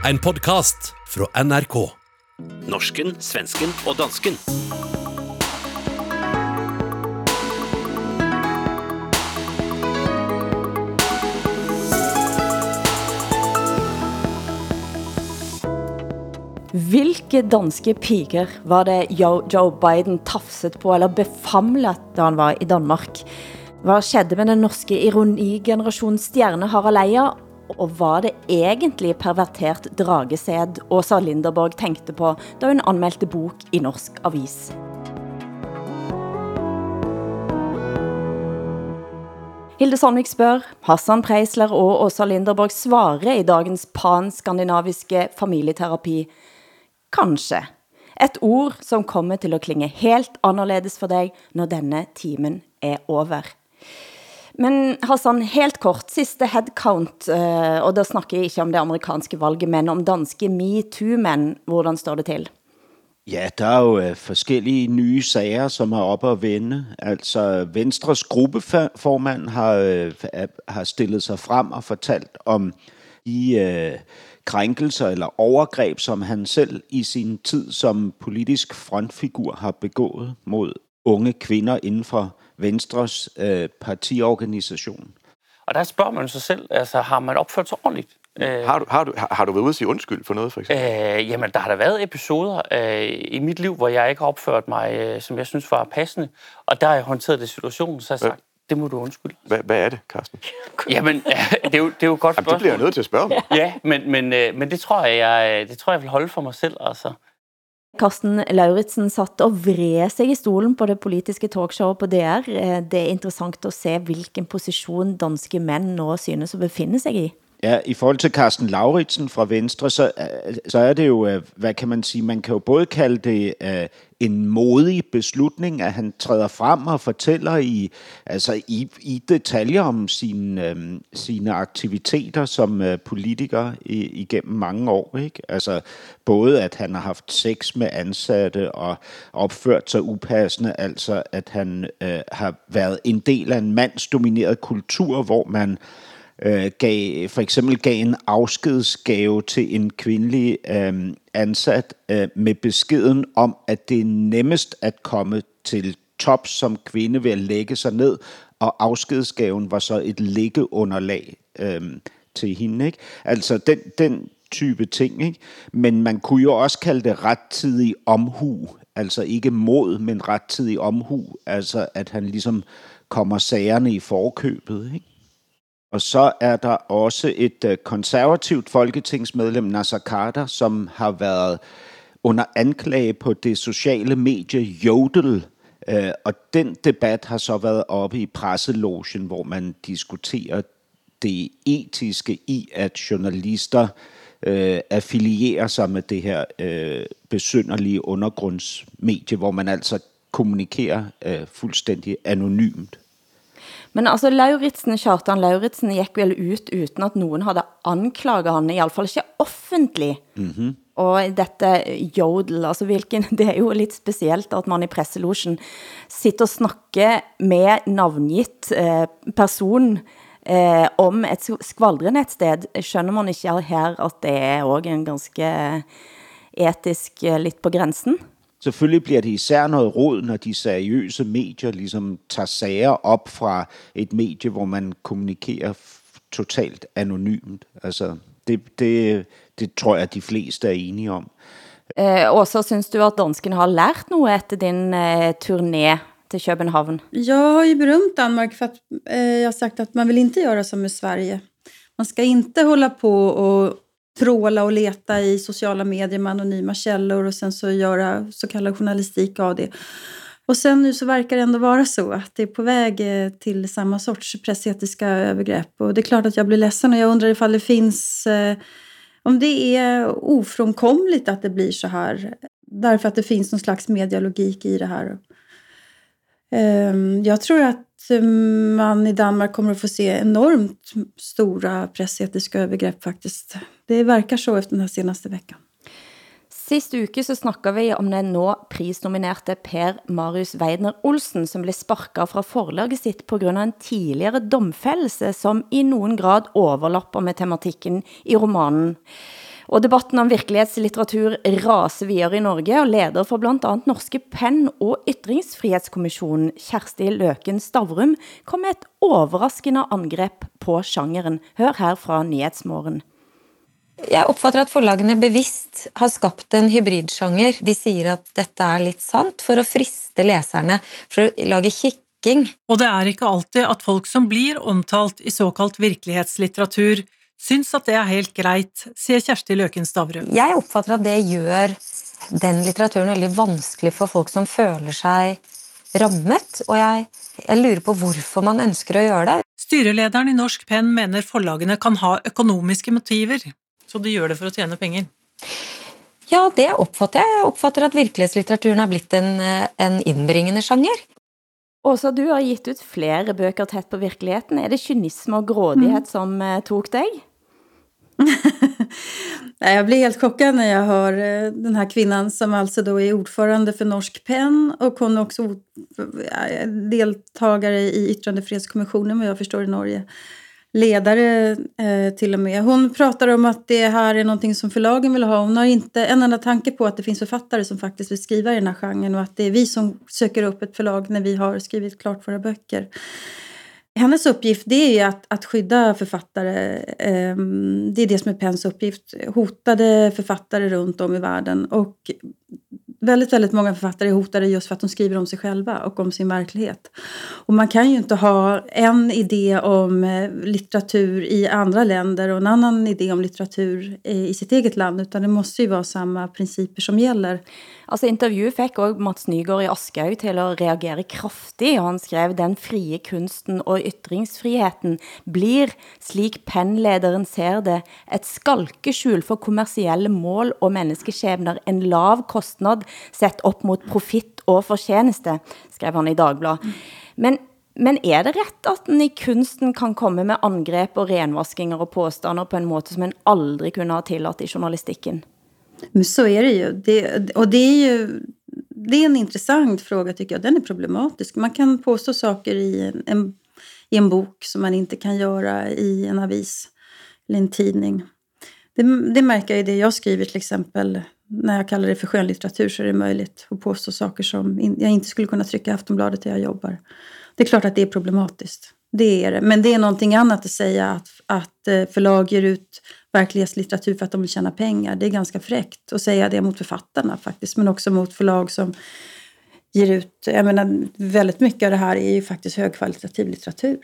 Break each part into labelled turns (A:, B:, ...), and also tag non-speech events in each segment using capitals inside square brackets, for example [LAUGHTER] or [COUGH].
A: En podcast fra NRK.
B: Norsken, svensken og dansken.
C: Hvilke danske piger var det Joe, Joe Biden tafset på eller befamlet, da han var i Danmark? Hvad skedde med den norske ironigenerations stjerne Harald Eia? Og var det egentlig pervertert dragesed Åsa Linderborg tænkte på, da hun anmeldte bok i norsk avis? Hilde Sandvik spørg, Hassan Preisler og Åsa Linderborg svarer i dagens pan-skandinaviske familieterapi. Kanskje. Et ord som kommer til at klinge helt anderledes for dig, når denne timen er over. Men Hassan, helt kort, sidste headcount, uh, eh, og der snakker jeg ikke om det amerikanske valget, men om danske MeToo-mænd. Hvordan står det til?
D: Ja, der er jo øh, forskellige nye sager, som er oppe at vende. Altså, Venstres gruppeformand har, øh, har stillet sig frem og fortalt om de øh, krænkelser eller overgreb, som han selv i sin tid som politisk frontfigur har begået mod unge kvinder inden for Venstres øh, partiorganisation.
E: Og der spørger man sig selv, altså har man opført sig ordentligt?
F: Øh, har, du, har, du, har, du været ude at sige undskyld for noget, for eksempel?
E: Øh, jamen, der har der været episoder øh, i mit liv, hvor jeg ikke har opført mig, øh, som jeg synes var passende. Og der har jeg håndteret det situation, så har jeg sagt, det må du undskylde.
F: Hvad, hvad er det, Carsten? [LAUGHS]
E: Jamen, [LAUGHS] det er jo, det er jo godt
F: Jamen, det bliver jeg nødt til at spørge om.
E: Ja, men, men, øh, men det, tror jeg, jeg, det tror jeg, vil holde for mig selv, altså.
C: Karsten Lauritsen satt og vred sig i stolen på det politiske talkshowet på DR. Eh, det er interessant at se, hvilken position danske mænd nå synes at befinde sig i.
D: Ja, i forhold til Carsten Lauritsen fra Venstre, så, eh, så er det jo, eh, hvad kan man sige, man kan jo både kalde det en modig beslutning, at han træder frem og fortæller i, altså i, i detaljer om sine, um, øhm, sine aktiviteter som øh, politiker i, igennem mange år. Ikke? Altså både at han har haft sex med ansatte og opført sig upassende, altså at han øh, har været en del af en mandsdomineret kultur, hvor man øh, øh, gav, for eksempel gav en afskedsgave til en kvindelig øh, ansat øh, med beskeden om, at det er nemmest at komme til top som kvinde ved at lægge sig ned, og afskedsgaven var så et liggeunderlag øh, til hende. Ikke? Altså den, den type ting. Ikke? Men man kunne jo også kalde det rettidig omhu, altså ikke mod, men rettidig omhu, altså at han ligesom kommer sagerne i forkøbet. Ikke? Og så er der også et øh, konservativt folketingsmedlem, Nasser Carter, som har været under anklage på det sociale medie Jodel. Øh, og den debat har så været oppe i presselogen, hvor man diskuterer det etiske i, at journalister øh, affilierer sig med det her øh, besynderlige undergrundsmedie, hvor man altså kommunikerer øh, fuldstændig anonymt.
C: Men altså Lauritsen, Kjartan Lauritsen gik vel ut uden at nogen havde anklaget han, i alle fall ikke offentlig. Mm -hmm. Og dette jodel, altså hvilken, [LAUGHS] det er jo lidt specielt at man i presselogen sitter og snakker med navngitt eh, person eh, om et skvaldrende et sted. Skønner man ikke her, at det er også en ganske etisk eh, lidt på grænsen?
D: Selvfølgelig bliver det især noget råd, når de seriøse medier ligesom tager sager op fra et medie, hvor man kommunikerer totalt anonymt. Altså, det, det, det tror jeg, de fleste er enige om.
C: Eh, og så synes du, at dansken har lært noget efter din eh, turné till Köpenhamn?
G: Jag har ju berömt Danmark för att eh, jag har sagt att man vill inte göra som i Sverige. Man ska inte hålla på och tråla och leta i sociala medier med anonyma källor och sen så göra så kallad journalistik av det. Och sen nu så verkar det ändå vara så att det är på väg eh, till samma sorts pressetiska övergrepp. Och det är klart att jag blir ledsen och jag undrar ifall det finns eh, om det är ofrånkomligt att det blir så här. Därför att det finns någon slags medialogik i det här. Ehm, jag tror att eh, man i Danmark kommer att få se enormt stora pressetiska övergrepp faktiskt. Det verkar så efter den här senaste veckan.
C: Sist uke så snakker vi om den nå prisnominerte Per Marius Weidner Olsen, som blev sparket fra forlaget sitt på grund av en tidligere domfældelse, som i nogen grad overlapper med tematikken i romanen. Og debatten om virkelighedslitteratur raser videre i Norge, og leder for blandt andet Norske Pen- og Ytringsfrihetskommissionen, Kjersti Løken Stavrum, kom med et overraskende angreb på genren. Hør her fra Nyhetsmorgen.
H: Jeg oppfatter at forlagene bevisst har skapt en hybridsjanger. De sier at dette er litt sant for å friste leserne, for å lage kikking.
I: Og det er ikke alltid at folk som blir omtalt i såkalt virkelighetslitteratur, syns at det er helt greit, sier Kjersti Løken Stavrum.
H: Jeg oppfatter at det gjør den litteraturen veldig vanskelig for folk som føler seg rammet, og jeg, jeg lurer på hvorfor man ønsker å gjøre det.
I: Styrelederen i Norsk Penn mener forlagene kan ha økonomiske motiver, så de gjør det for å tjene penger.
H: Ja, det oppfatter jeg. Jeg oppfatter at virkelighetslitteraturen har blitt en, en innbringende sjanger.
C: Åsa, du har gitt ut flere bøker tett på virkeligheten. Er det kynisme og grådighet mm. som eh, tok dig? [LAUGHS]
G: Nej, jag blir helt chockad när jag hör eh, den här kvinnan som alltså då är ordförande för Norsk Penn och hon är också deltagare i yttrandefrihetskommissionen vad jag förstår i Norge. Ledare eh, till och med. Hon pratar om att det här är någonting som förlagen vill ha. Hon har inte en enda tanke på att det finns författare som faktiskt vill skriva i den här genren och att det är vi som söker upp ett förlag när vi har skrivit klart våra böcker hennes uppgift det är ju att, att skydda författare. Ehm, det är det som är Pens uppgift. Hotade författare runt om i världen. Och väldigt, väldigt många författare är hotade just för att de skriver om sig själva och om sin verklighet. Och man kan ju inte ha en idé om eh, litteratur i andra länder och en annan idé om litteratur eh, i sitt eget land, utan det måste ju vara samma principer som gäller.
C: Altså intervjuet fik også Mats Nygaard i Askau til at reagere kraftigt, og han skrev, den frie kunsten og ytringsfriheten blir, slik penlederen ser det, et skalkeskjul for kommersielle mål og menneskeskæbner, en lav kostnad sett op mot profit og fortjeneste, skrev han i Dagblad. Men men er det ret at den i kunsten kan komme med angreb og renvaskinger og påstander på en måde, som en aldrig kunne have tilladt i journalistikken?
G: Men så är det ju. Det, och det är ju det är en intressant fråga tycker jag. Den är problematisk. Man kan påstå saker i en, en, i en bok som man inte kan göra i en avis eller en tidning. Det, det märker jag i det jag skriver till exempel. När jag kallar det för skönlitteratur så är det möjligt att påstå saker som in, jag inte skulle kunna trycka i Aftonbladet där jag jobbar. Det är klart att det är problematiskt. Det är det. Men det är någonting annat att säga att, att eh, förlag ger ut verklighetslitteratur för att de vill tjäna pengar. Det är ganska fräckt att säga det mot författarna faktiskt, men också mot förlag som ger ut... Jag menar, väldigt mycket av det här är ju faktiskt högkvalitativ litteratur.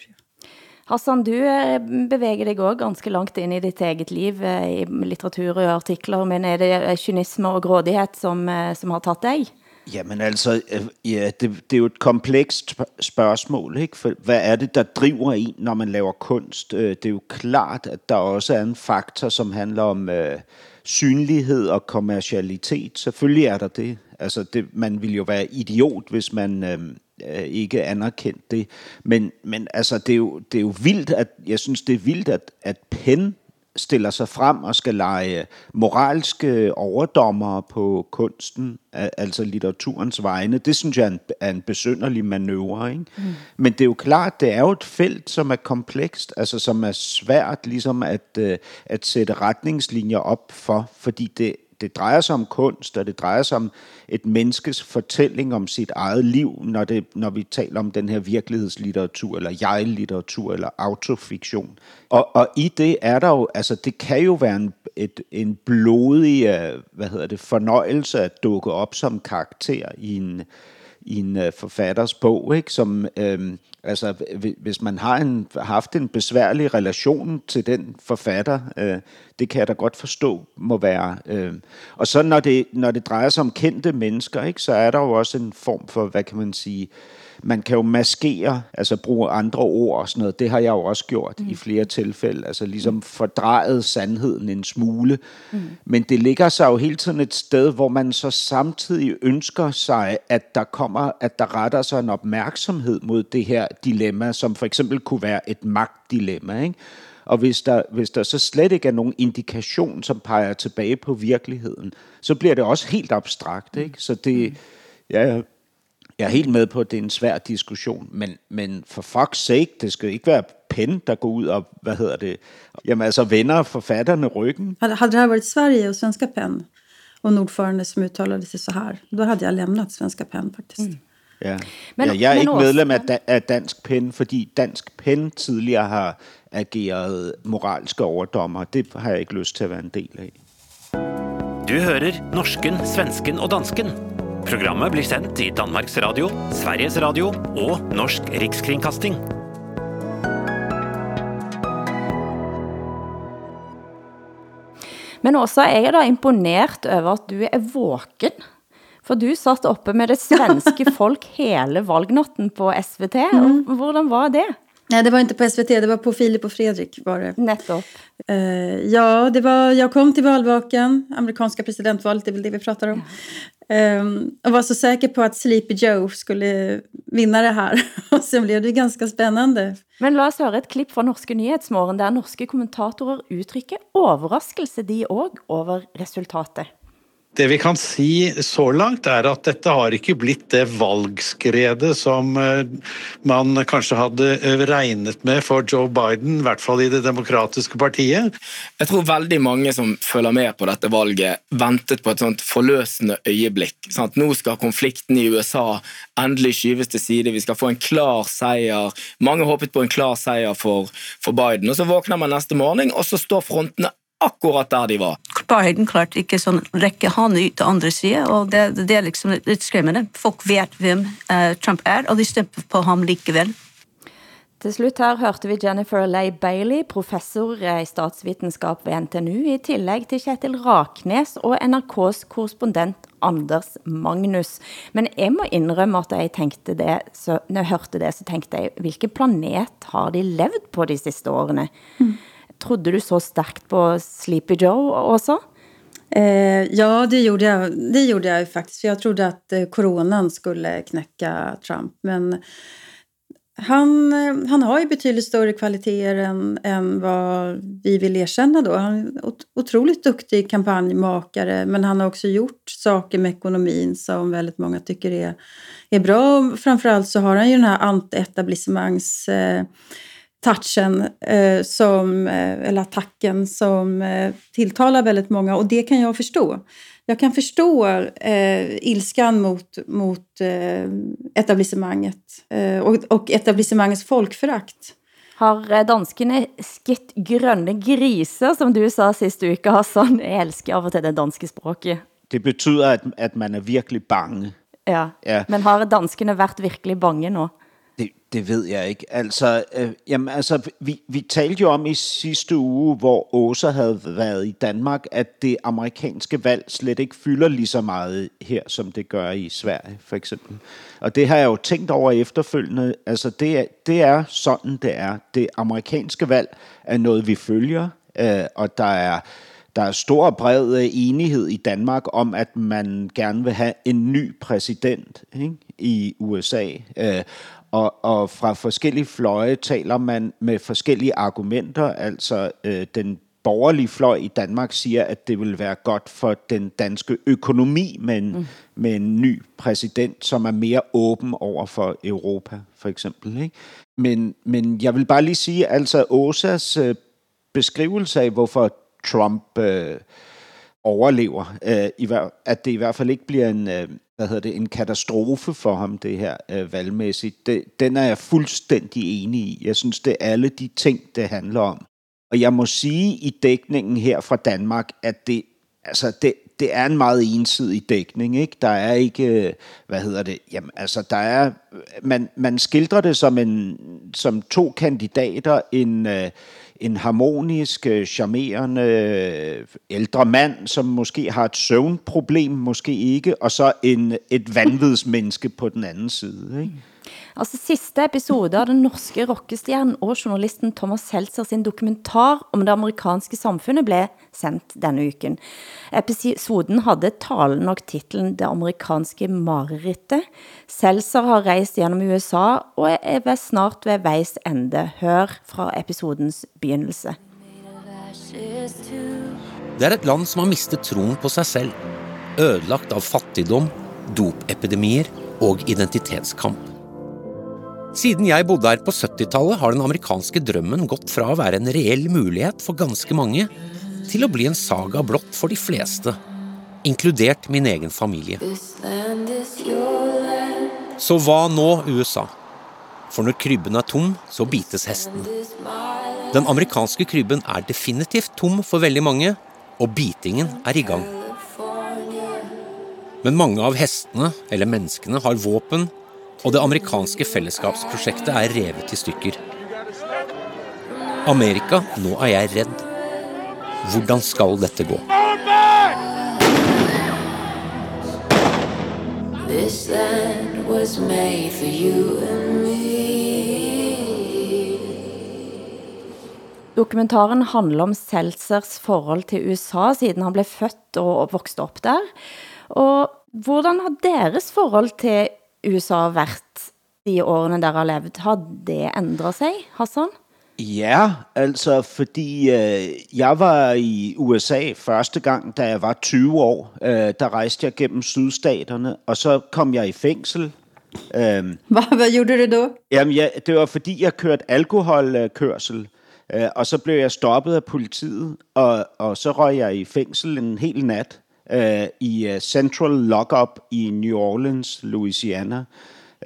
C: Hassan, du eh, bevæger dig også ganske langt ind i ditt eget liv eh, i litteratur og artikler, men er det kynisme og grådighet, som, eh, som har taget dig?
D: Jamen altså, øh, ja, det, det er jo et komplekst spørgsmål, ikke? For hvad er det, der driver en, når man laver kunst? Øh, det er jo klart, at der også er en faktor, som handler om øh, synlighed og kommercialitet. Selvfølgelig er der det. Altså, det, man vil jo være idiot, hvis man øh, øh ikke anerkendte det. Men, men altså, det er, jo, det er jo vildt, at jeg synes, det er vildt, at, at pen stiller sig frem og skal lege moralske overdommer på kunsten, altså litteraturens vegne. Det synes jeg er en, er en besynderlig manøvre. Ikke? Mm. Men det er jo klart, det er jo et felt, som er komplekst, altså som er svært ligesom at, øh, at sætte retningslinjer op for, fordi det det drejer sig om kunst, og det drejer sig om et menneskes fortælling om sit eget liv, når, det, når vi taler om den her virkelighedslitteratur, eller jeg-litteratur, eller autofiktion. Og, og i det er der jo, altså det kan jo være en, et, en blodig, øh, hvad hedder det, fornøjelse at dukke op som karakter i en, i en øh, forfatters bog, ikke? som øh, altså hvis man har en, haft en besværlig relation til den forfatter, øh, det kan jeg da godt forstå må være. Øh. Og så når det, når det drejer sig om kendte mennesker, ikke, så er der jo også en form for, hvad kan man sige, øh, man kan jo maskere, altså bruge andre ord og sådan noget. Det har jeg jo også gjort mm. i flere tilfælde. Altså ligesom fordrejet sandheden en smule. Mm. Men det ligger sig jo hele tiden et sted, hvor man så samtidig ønsker sig, at der kommer, at der retter sig en opmærksomhed mod det her dilemma, som for eksempel kunne være et magtdilemma, ikke? Og hvis der, hvis der så slet ikke er nogen indikation, som peger tilbage på virkeligheden, så bliver det også helt abstrakt. Ikke? Så det, ja, Jeg er helt med på, at det er en svær diskussion, men, men for fuck's sake, det skal ikke være Penn, der går ud og, hvad hedder det, jamen altså vender forfatterne ryggen.
G: Hade, hade det här varit Sverige och Svenska PEN och en ordförande som uttalade sig så här, då hade jag lämnat Svenska PEN faktiskt.
C: Mm.
D: Ja.
C: Men-
D: Men, ja, jeg er
C: men
D: ikke
C: også-
D: medlem af, da, af Dansk Pen, fordi Dansk Pen tidligere har ageret moralske overdommer. Det har jeg ikke lyst til at være en del af.
B: Du hører norsken, svensken og dansken. Programmet blir sendt i Danmarks Radio, Sveriges Radio og Norsk Rikskringkasting.
C: Men også er jeg da imponert over at du er våken. For du satt oppe med det svenske [LAUGHS] folk hele valgnatten på SVT. Og hvordan var det?
G: Nej, det var inte på SVT, det var på Filip och Fredrik var det.
C: Nettopp.
G: Eh, ja, det var, jag kom till valvaken, amerikanska presidentvalet, det är väl det vi pratar om. Ehm, och var så säker på att Sleepy Joe skulle vinna det här. [LAUGHS] Och sen blev det ganska spännande.
C: Men la oss høre et klipp fra Norske Nyhetsmorgen, der norske kommentatorer uttrykker overraskelse de også over resultatet.
J: Det vi kan si så langt, er at dette har ikke blitt det valgskredet som eh, man kanskje hadde eh, regnet med for Joe Biden, i hvert fall i det demokratiske partiet.
K: Jeg tror veldig mange som følger med på dette valget, ventet på et sånt forløsende øyeblikk. Sant? Nå skal konflikten i USA endelig skyves til side, vi skal få en klar seier. Mange håpet på en klar seier for, for Biden, og så våkner man neste morgen, og så står frontene akkurat der de var.
L: Biden klarte ikke sånn rekke han ut til andre side, og det, det er liksom litt skremmende. Folk vet hvem eh, Trump er, og de stemmer på ham likevel.
C: Til slut her hørte vi Jennifer Leigh Bailey, professor i statsvitenskap ved NTNU, i tillæg til Kjetil Raknes og NRK's korrespondent Anders Magnus. Men jeg må indrømme at jeg tenkte det, så, når jeg hørte det, så tenkte jeg, hvilken planet har de levd på de sidste årene? Trodde du så stærkt på Sleepy Joe også?
G: Eh, ja, det gjorde, jag, det gjorde jag ju faktiskt. För jag trodde att eh, coronan skulle knäcka Trump. Men han, eh, han har ju betydligt större kvaliteter än, än vad vi vill erkänna då. Han är otroligt duktig kampanjmakare men han har också gjort saker med ekonomin som väldigt många tycker är, är bra. Och Framförallt så har han ju den här antietablissemangs eh, touchen eh, som, eh, eller attacken som eh, tilltalar väldigt många och det kan jag förstå. Jag kan förstå eh, ilskan mot, mot eh, etablissemanget eh, och, och etablissemangets folkförakt.
C: Har eh, danskene skitt grønne griser, som du sa sidste uke, Hassan? Jeg elsker av og til det danske språket.
D: Det betyder, at, at man er virkelig bange.
C: Ja.
D: Ja.
C: Men har danskene været virkelig bange nu?
D: Det, det ved jeg ikke. Altså, øh, jamen, altså vi, vi talte jo om i sidste uge, hvor Åsa havde været i Danmark, at det amerikanske valg slet ikke fylder lige så meget her, som det gør i Sverige, for eksempel. Og det har jeg jo tænkt over efterfølgende. Altså, det er, det er sådan, det er. Det amerikanske valg er noget, vi følger, øh, og der er der er stor og bred øh, enighed i Danmark om, at man gerne vil have en ny præsident ikke? i USA. Øh, og, og fra forskellige fløje taler man med forskellige argumenter. Altså øh, den borgerlige fløj i Danmark siger, at det vil være godt for den danske økonomi med en, mm. med en ny præsident, som er mere åben over for Europa, for eksempel. Ikke? Men, men jeg vil bare lige sige, altså Åsas øh, beskrivelse af, hvorfor Trump øh, overlever, øh, i hver, at det i hvert fald ikke bliver en, øh, hvad hedder det, en katastrofe for ham, det her øh, valgmæssigt, det, den er jeg fuldstændig enig i. Jeg synes, det er alle de ting, det handler om. Og jeg må sige i dækningen her fra Danmark, at det, altså det, det er en meget ensidig dækning, ikke? Der er ikke, øh, hvad hedder det, jamen altså der er, man, man skildrer det som, en, som to kandidater, en, øh, en harmonisk, øh, charmerende øh, ældre mand, som måske har et søvnproblem, måske ikke, og så en, et vanvidsmenneske på den anden side, ikke?
C: Altså sidste episode av den norske rockestjernen og journalisten Thomas Seltzer sin dokumentar om det amerikanske samfundet blev sendt denne uken. Episoden havde talen nok titlen Det amerikanske marerittet. Seltzer har rejst gennem USA og er ved snart ved vejs ende. Hør fra episodens begyndelse.
A: Det er et land som har mistet troen på sig selv, ødelagt av fattigdom, dopepidemier og identitetskamp. Siden jeg bodde her på 70-tallet, har den amerikanske drømmen gått fra å være en reell mulighet for ganske mange, til å bli en saga blott for de fleste, inkludert min egen familie. Så hva nå, USA? For når krybben er tom, så bites hesten. Den amerikanske krybben er definitivt tom for veldig mange, og bitingen er i gang. Men mange av hestene, eller menneskene, har våpen, og det amerikanske fellesskapsprosjektet er revet i stykker. Amerika, nå er jeg redd. Hvordan skal dette gå?
M: This land was made for you and me.
C: Dokumentaren handler om Seltzers forhold til USA, siden han ble født og vokste op der. Og hvordan har deres forhold til USA været de årene, der har levet? Har det ændret sig, Hassan?
D: Ja, altså fordi øh, jeg var i USA første gang, da jeg var 20 år. Øh, der rejste jeg gennem sydstaterne, og så kom jeg i fængsel.
G: Øh, hvad, hvad gjorde du då?
D: Jamen, ja, det var fordi, jeg kørte alkoholkørsel. Øh, og så blev jeg stoppet af politiet, og, og så røg jeg i fængsel en hel nat øh, i øh, Central Lockup i New Orleans, Louisiana.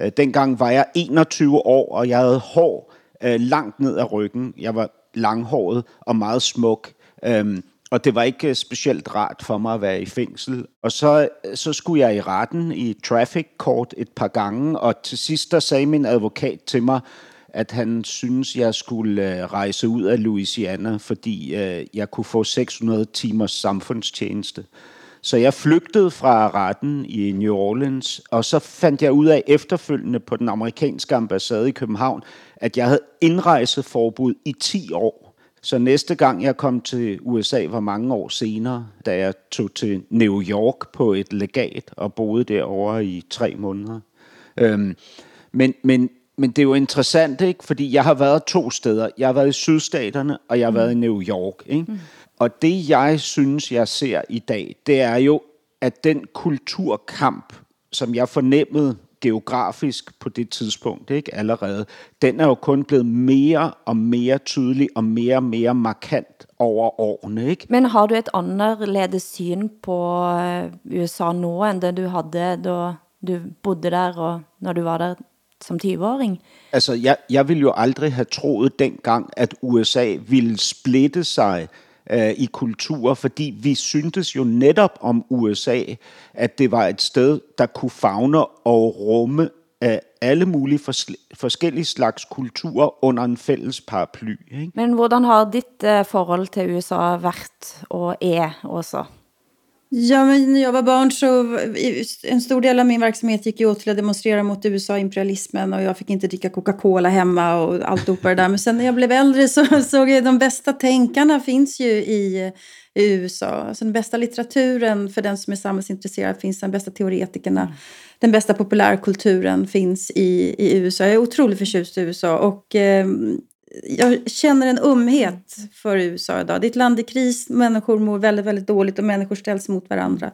D: Øh, dengang var jeg 21 år, og jeg havde hår øh, langt ned ad ryggen. Jeg var langhåret og meget smuk. Øh, og det var ikke øh, specielt rart for mig at være i fængsel. Og så, øh, så skulle jeg i retten i traffic court et par gange, og til sidst der sagde min advokat til mig, at han synes, jeg skulle rejse ud af Louisiana, fordi øh, jeg kunne få 600 timers samfundstjeneste. Så jeg flygtede fra retten i New Orleans, og så fandt jeg ud af efterfølgende på den amerikanske ambassade i København, at jeg havde indrejseforbud i 10 år. Så næste gang jeg kom til USA var mange år senere, da jeg tog til New York på et legat og boede derovre i tre måneder. Øhm, men, men men det er jo interessant, ikke? fordi jeg har været to steder. Jeg har været i sydstaterne, og jeg har mm. været i New York. Ikke? Mm. Og det, jeg synes, jeg ser i dag, det er jo, at den kulturkamp, som jeg fornemmede geografisk på det tidspunkt ikke allerede, den er jo kun blevet mere og mere tydelig og mere og mere markant over årene. Ikke?
C: Men har du et anderledes syn på øh, USA nu, end det du havde, da du bodde der, og når du var der som 20-åring?
D: Altså, jeg, jeg ville jo aldrig have troet dengang, at USA ville splitte sig øh, i kultur, fordi vi syntes jo netop om USA, at det var et sted, der kunne fagne og rumme af alle mulige fors- forskellige slags kulturer under en fælles paraply. Ikke?
C: Men hvordan har dit uh, forhold til USA været og er også?
G: Ja, men när jag var barn så en stor del av min verksamhet gick ju åt till att demonstrera mot USA-imperialismen och jag fick inte dricka Coca-Cola hemma och alltihopa det där. Men sen när jag blev äldre så [LAUGHS] såg jag de bästa tänkarna finns ju i, i USA. Alltså den bästa litteraturen för den som är samhällsintresserad finns, den bästa teoretikerna. Den bästa populärkulturen finns i, i USA. Jag är otroligt förtjust i USA och eh, jag känner en umhet för USA idag. Det är ett land i kris, människor mår väldigt, väldigt dåligt och människor ställs mot varandra.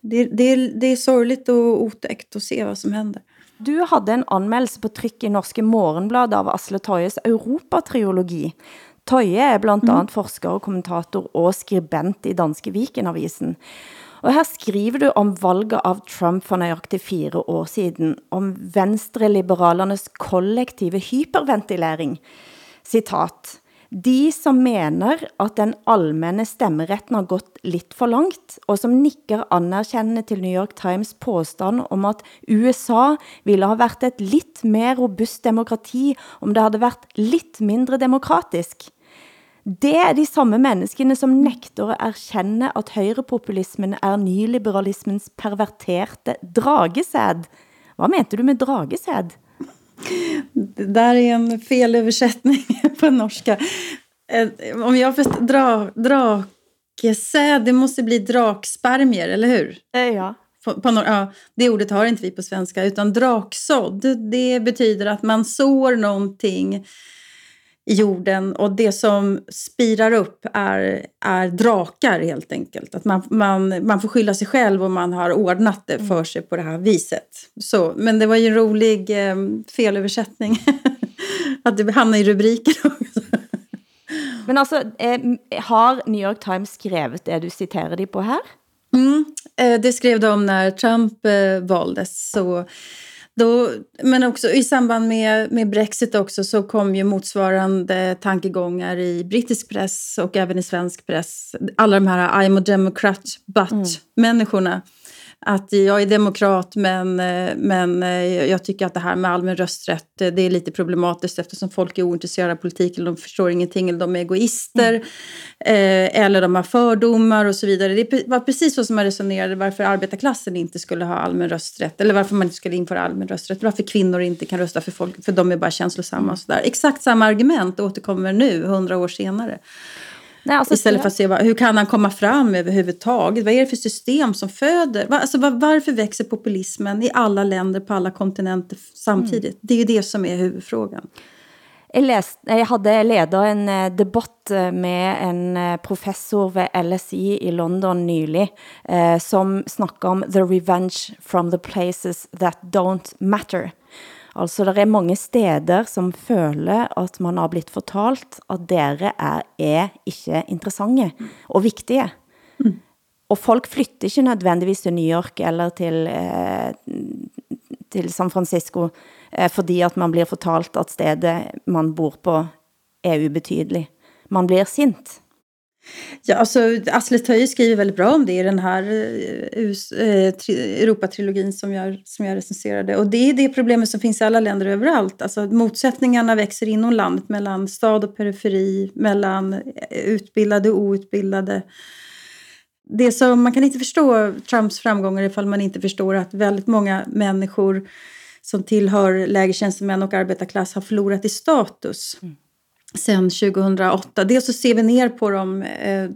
G: Det, det, det är sorgligt och otäckt att se vad som händer.
C: Du hade en anmeldelse på tryck i Norske Morgenblad av Asle Toyes Europatriologi. Toye er blandt mm. andet forsker og kommentator og skribent i Danske Vikenavisen. Og her skriver du om valget av Trump for nøjagtigt fire år siden, om venstreliberalernes kollektive hyperventilering. Citat. De som mener at den allmenne stemmeretten har gått lidt for langt, og som nikker anerkendende til New York Times påstand om at USA ville ha været et lidt mer robust demokrati, om det havde været lidt mindre demokratisk. Det er de samme menneskene som nekter at erkende at højrepopulismen er nyliberalismens perverterte dragesæd. Hvad mente du med dragesæd?
G: Det där är en felöversättning på norska. Eh, om jag förstår, dra, drakesäd, det måste bli drakspermier, eller hur?
C: Ja.
G: På, på, ja, det ordet har inte vi på svenska, utan draksådd, det betyder att man sår någonting i jorden och det som spirar upp är, är drakar helt enkelt. Att man, man, man får skylla sig själv om man har ordnat det för sig på det här viset. Så, men det var ju en rolig eh, felöversättning. [LAUGHS] att det hamnar i rubriken också. [LAUGHS]
C: Men altså, eh, har New York Times skrevet det du citerer de på her?
G: Mm, eh, det skrev de när Trump eh, valdes. Så då, men också i samband med, med Brexit också så kom ju motsvarande tankegångar i brittisk press och även i svensk press. Alla de här I'm a democrat but-människorna. Att jag är demokrat men, eh, men eh, jag tycker att det här med allmän rösträtt eh, det är lite problematiskt eftersom folk är ointresserade av politik eller de förstår ingenting eller de är egoister mm. eh, eller de har fördomar och så vidare. Det var precis så som man resonerade varför arbetarklassen inte skulle ha allmän rösträtt eller varför man inte skulle införa allmän rösträtt. Varför kvinnor inte kan rösta för folk för de är bara känslosamma och sådär. Exakt samma argument återkommer nu, hundra år senare. Nej, alltså, Istället för att se vad, hur kan han komma fram överhuvudtaget? Vad är det för system som föder? Var, alltså, var, varför växer populismen i alla länder på alla kontinenter samtidigt? Mm. Det är ju det som är huvudfrågan.
C: Jeg, læste, jeg hadde ledet en eh, debatt eh, med en eh, professor ved LSI i London nylig, eh, som snakker om the revenge from the places that don't matter. Altså, der er mange steder, som føler, at man har blitt fortalt, at dere er, er ikke interessante og vigtige. Mm. Og folk flytter ikke nødvendigvis til New York eller til, eh, til San Francisco, eh, fordi at man blir fortalt, at stedet man bor på er ubetydelig. Man blir sint.
G: Ja, alltså, Asle Töje skriver väldigt bra om det i den här eh, eh Europatrilogin som jag, som jag recenserade. Och det är det problemet som finns i alla länder överallt. Alltså, motsättningarna växer inom landet mellan stad och periferi, mellan utbildade och outbildade. Det som, man kan inte förstå Trumps framgångar ifall man inte förstår att väldigt många människor som tillhör lägre tjänstemän och arbetarklass har förlorat i status. Mm sen 2008. Dels så ser vi ner på dem, eh,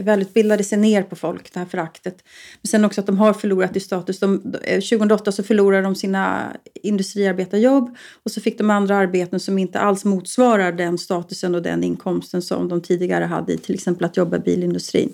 G: välutbildade ser ner på folk, det här föraktet. Men sen också att de har förlorat i status. De, eh, 2008 så förlorade de sina industriarbetarjobb och så fick de andra arbeten som inte alls motsvarar den statusen och den inkomsten som de tidigare hade i till exempel att jobba i bilindustrin.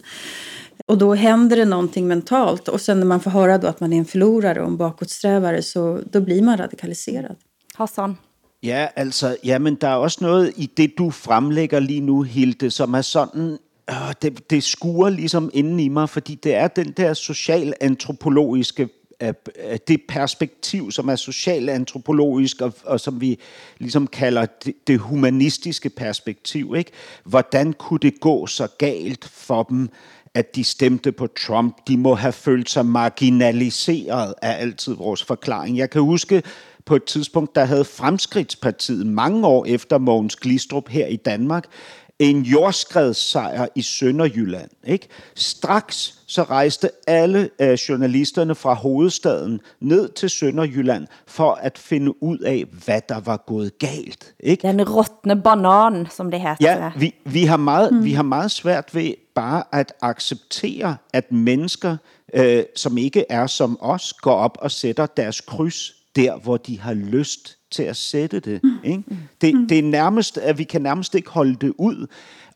G: Och då händer det någonting mentalt och sen när man får höra då att man är en förlorare och en bakåtsträvare så då blir man radikaliserad.
C: Hassan?
D: Ja, altså, jamen, der er også noget i det, du fremlægger lige nu, Hilde, som er sådan, øh, det, det skuer ligesom inden i mig, fordi det er den der socialantropologiske øh, øh det perspektiv, som er socialantropologisk, og, og som vi ligesom kalder det, det humanistiske perspektiv. Ikke? Hvordan kunne det gå så galt for dem, at de stemte på Trump? De må have følt sig marginaliseret, er altid vores forklaring. Jeg kan huske, på et tidspunkt, der havde Fremskridtspartiet mange år efter Mogens Glistrup her i Danmark, en jordskredssejr i Sønderjylland. Ikke? Straks så rejste alle øh, journalisterne fra hovedstaden ned til Sønderjylland for at finde ud af, hvad der var gået galt. Ikke?
C: Den råtne banan, som det heter.
D: Ja, vi, vi, har meget, mm. vi har meget svært ved bare at acceptere, at mennesker, øh, som ikke er som os, går op og sætter deres kryds der, hvor de har lyst til at sætte det. Mm. Ikke? Det, mm. det er nærmest, at vi kan nærmest ikke holde det ud.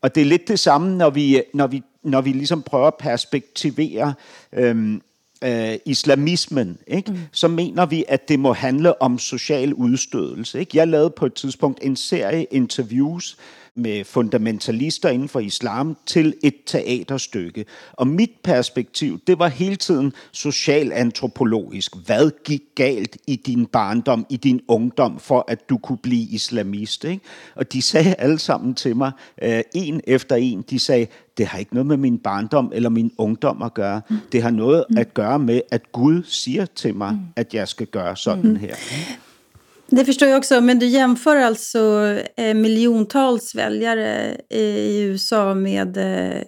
D: Og det er lidt det samme, når vi, når vi, når vi ligesom prøver at perspektivere øhm, øh, islamismen, ikke? Mm. så mener vi, at det må handle om social udstødelse. Ikke? Jeg lavede på et tidspunkt en serie interviews med fundamentalister inden for islam til et teaterstykke. Og mit perspektiv, det var hele tiden socialantropologisk. Hvad gik galt i din barndom, i din ungdom, for at du kunne blive islamist? Ikke? Og de sagde alle sammen til mig, øh, en efter en, de sagde, det har ikke noget med min barndom eller min ungdom at gøre. Det har noget at gøre med, at Gud siger til mig, at jeg skal gøre sådan her.
G: Det förstår jag också, men du jämför alltså eh, miljontals väljare i USA med eh,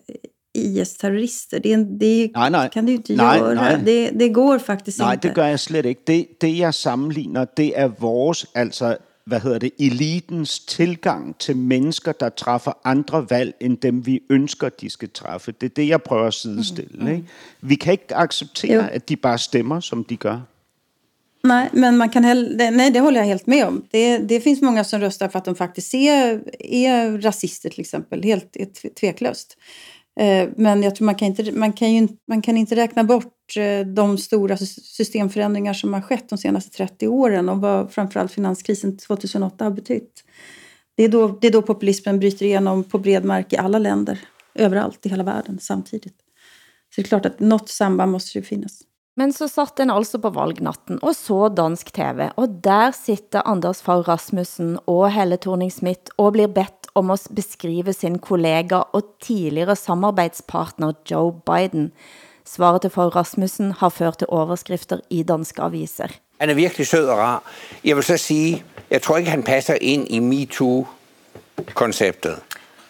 G: IS-terrorister. Det, det nej, nej. kan du inte nej, göra. Nej. Det, det går faktiskt
D: nej,
G: inte.
D: Nej, det gør jeg slet ikke. Det, det jeg sammenligner, det er vores, altså hvad hedder det, elitens tilgang til mennesker, der træffer andre valg, end dem vi ønsker, de skal træffe. Det er det, jeg prøver at sidestille. Mm. Ikke? Vi kan ikke acceptere, jo. at de bare stemmer, som de gør.
G: Nej, men man kan heller, nej, det håller jag helt med om. Det, det finns många som röstar för att de faktiskt är, är rasister till exempel. Helt tveklöst. Eh, Men jag tror man kan inte, man kan ju, man kan inte räkna bort eh, de stora systemförändringar som har skett de senaste 30 åren och vad framförallt finanskrisen 2008 har betytt. Det är, då, det är då populismen bryter igenom på bred mark i alla länder, överallt i hela världen samtidigt. Så det är klart att något samband måste ju finnas.
C: Men så satt en altså på valgnatten og så dansk TV, og der sitter Anders Fag Rasmussen og Helle Thorning-Smith og blir bedt om at beskrive sin kollega og tidligere samarbejdspartner Joe Biden. Svaret til Fag Rasmussen har ført til overskrifter i danske aviser.
N: Han er virkelig sød og rar. Jeg vil så sige, jeg tror ikke, han passer ind i MeToo-konceptet.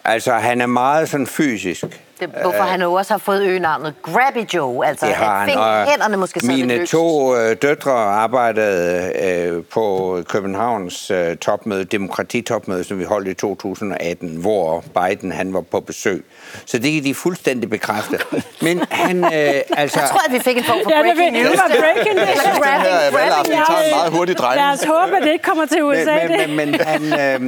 N: Altså, han er meget sådan fysisk.
O: Det, hvorfor han jo også har fået øgenavnet Grabby Joe, altså
N: Det har
O: at
N: han, og
O: hænderne måske
N: Mine to øh, døtre arbejdede øh, på Københavns øh, topmøde, demokratitopmøde, som vi holdt i 2018, hvor Biden han var på besøg. Så det kan de fuldstændig bekræfte. Men han, øh, [LAUGHS] altså...
O: Jeg tror, at vi fik en form for
I: Ja, det,
O: breaking
I: det
O: news.
I: var breaking news.
O: Eller grabbing, grabbing.
I: Lad os håbe, at det ikke kommer til USA.
N: Men, men, men, men han,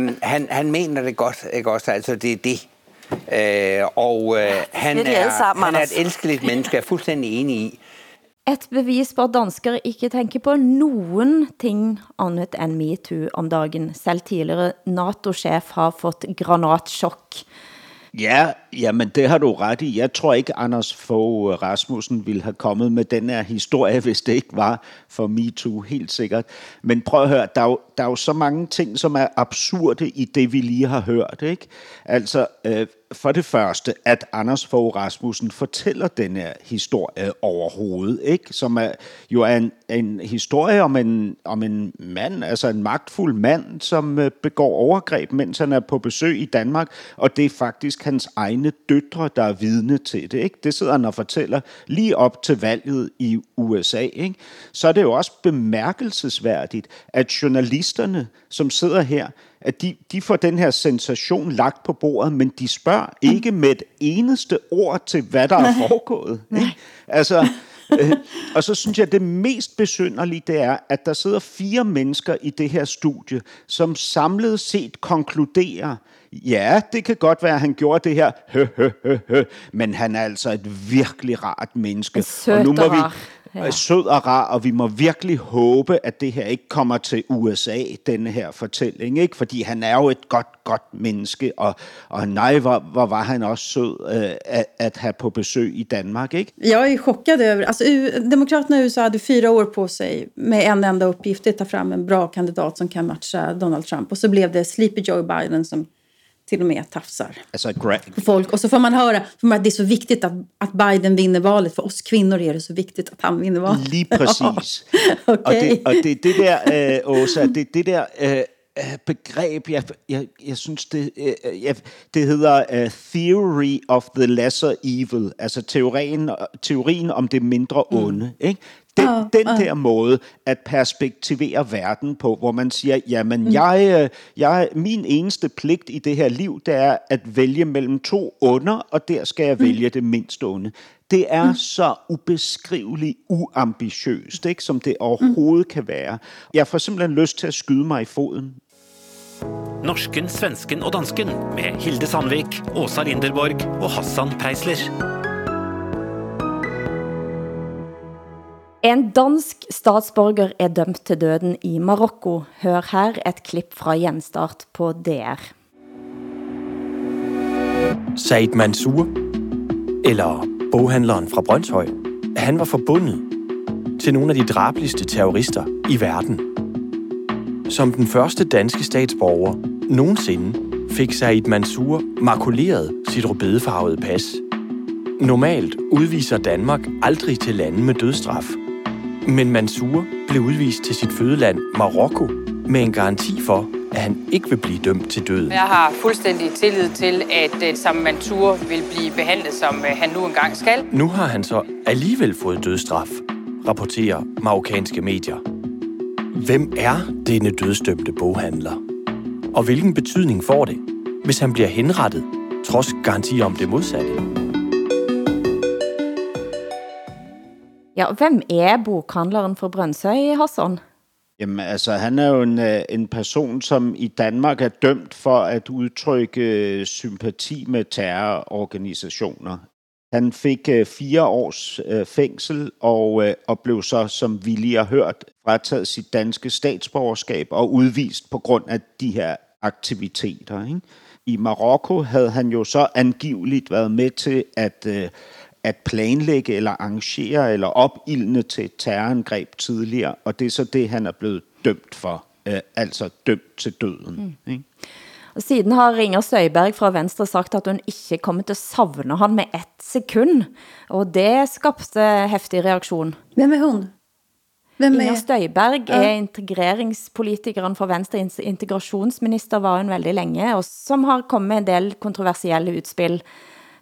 N: øh, han, han mener det godt, ikke også? Altså, det er det. Øh, og øh, han,
O: siger de alle
N: er,
O: sammen,
N: han er et elskeligt menneske, jeg er fuldstændig enig i.
C: Et bevis på at danskere ikke tænker på nogen ting andet end MeToo om dagen. Selv tidligere NATO-chef har fået granatchok.
D: Ja, jamen det har du ret i. Jeg tror ikke, Anders Fogh Rasmussen ville have kommet med den her historie, [LAUGHS] hvis det ikke var for MeToo, helt sikkert. Men prøv at høre, der er, jo, der er jo så mange ting, som er absurde i det, vi lige har hørt. Ikke? Altså, øh, for det første, at Anders Fogh Rasmussen fortæller den her historie overhovedet, ikke? som er, jo er en, en historie om en, om en mand, altså en magtfuld mand, som øh, begår overgreb, mens han er på besøg i Danmark, og det er faktisk hans egen egne døtre, der er vidne til det. Ikke? Det sidder han og fortæller lige op til valget i USA. Ikke? Så er det jo også bemærkelsesværdigt, at journalisterne, som sidder her, at de, de får den her sensation lagt på bordet, men de spørger ikke med et eneste ord til, hvad der er foregået. Ikke? Altså, [LAUGHS] øh, og så synes jeg, det mest besynderlige, det er, at der sidder fire mennesker i det her studie, som samlet set konkluderer, ja, det kan godt være, at han gjorde det her, hø, hø, hø, hø, men han er altså et virkelig rart menneske.
C: Sød
D: og nu må
C: og
D: vi,
C: rar. Ja.
D: ja. sød og rar, og vi må virkelig håbe, at det her ikke kommer til USA, denne her fortælling, ikke? Fordi han er jo et godt, godt menneske, og, og nej, hvor, hvor var han også sød øh, at, at have på besøg i Danmark, ikke?
G: Jag är chockad över... Alltså, U- Demokraterna i USA hade fyra år på sig med en enda uppgift, att ta fram en bra kandidat som kan matcha Donald Trump. Och så blev det Sleepy Joe Biden som till och med tafsar
D: gra-
G: på folk. Och så får man höra att det är så viktigt att, att Biden vinner valet. För oss kvinnor är det så viktigt att han vinner valet.
D: Lige præcis. [LAUGHS]
G: okay.
D: Og det, og det, det der, øh, Åsa, det, det der øh, øh, begreb, jeg, jeg, jeg synes, det, jeg, det hedder øh, Theory of the Lesser Evil, altså teorien, teorien om det mindre onde. Mm. Ikke? Den,
G: Ah,
D: den der måde at perspektivere verden på, hvor man siger, jamen mm. jeg, øh, jeg, min eneste pligt i det her liv, det er at vælge mellem to onder, og der skal jeg vælge det mindst onde. Det er mm. så ubeskriveligt uambitiøst, ikke, som det overhovedet mm. kan være. Jeg får simpelthen lyst til at skyde mig i foden.
B: Norsken, svensken og dansken med Hilde Sandvik, Åsa Linderborg og Hassan Preisler.
C: En dansk statsborger er dømt til døden i Marokko. Hør her et klip fra Gjenstart på DR.
P: Said Mansour, eller boghandleren fra Brøndshøj, han var forbundet til nogle af de drabligste terrorister i verden. Som den første danske statsborger nogensinde fik Said Mansour makuleret sit rødbedefarvede pas. Normalt udviser Danmark aldrig til lande med dødsstraf. Men Mansour blev udvist til sit fødeland Marokko med en garanti for, at han ikke vil blive dømt til døden.
Q: Jeg har fuldstændig tillid til, at øh, Sam Mansour vil blive behandlet, som øh, han nu engang skal.
P: Nu har han så alligevel fået dødsstraf, rapporterer marokkanske medier. Hvem er denne dødsdømte boghandler? Og hvilken betydning får det, hvis han bliver henrettet, trods garanti om det modsatte?
C: Ja, og hvem er bokhandleren fra Brøndsøy, Hassan?
D: Jamen altså, han er jo en, øh, en person, som i Danmark er dømt for at udtrykke øh, sympati med terrororganisationer. Han fik øh, fire års øh, fængsel og, øh, og blev så, som vi lige har hørt, frataget sit danske statsborgerskab og udvist på grund af de her aktiviteter. Ikke? I Marokko havde han jo så angiveligt været med til at, øh, at planlægge eller arrangere eller opildne til et terrorangreb tidligere, og det er så det, han er blevet dømt for, øh, altså dømt til døden. Mm. Ikke?
C: Og siden har Inger Støjberg fra Venstre sagt, at hun ikke kommer til at savne han med ett sekund. Og det skabte heftig reaktion.
G: Hvem er hun? Hvem
C: Inger
G: er...
C: Støjberg
G: Ja.
C: er integreringspolitikeren for Venstre, in- integrationsminister var hun veldig længe, og som har kommet med en del kontroversielle utspil,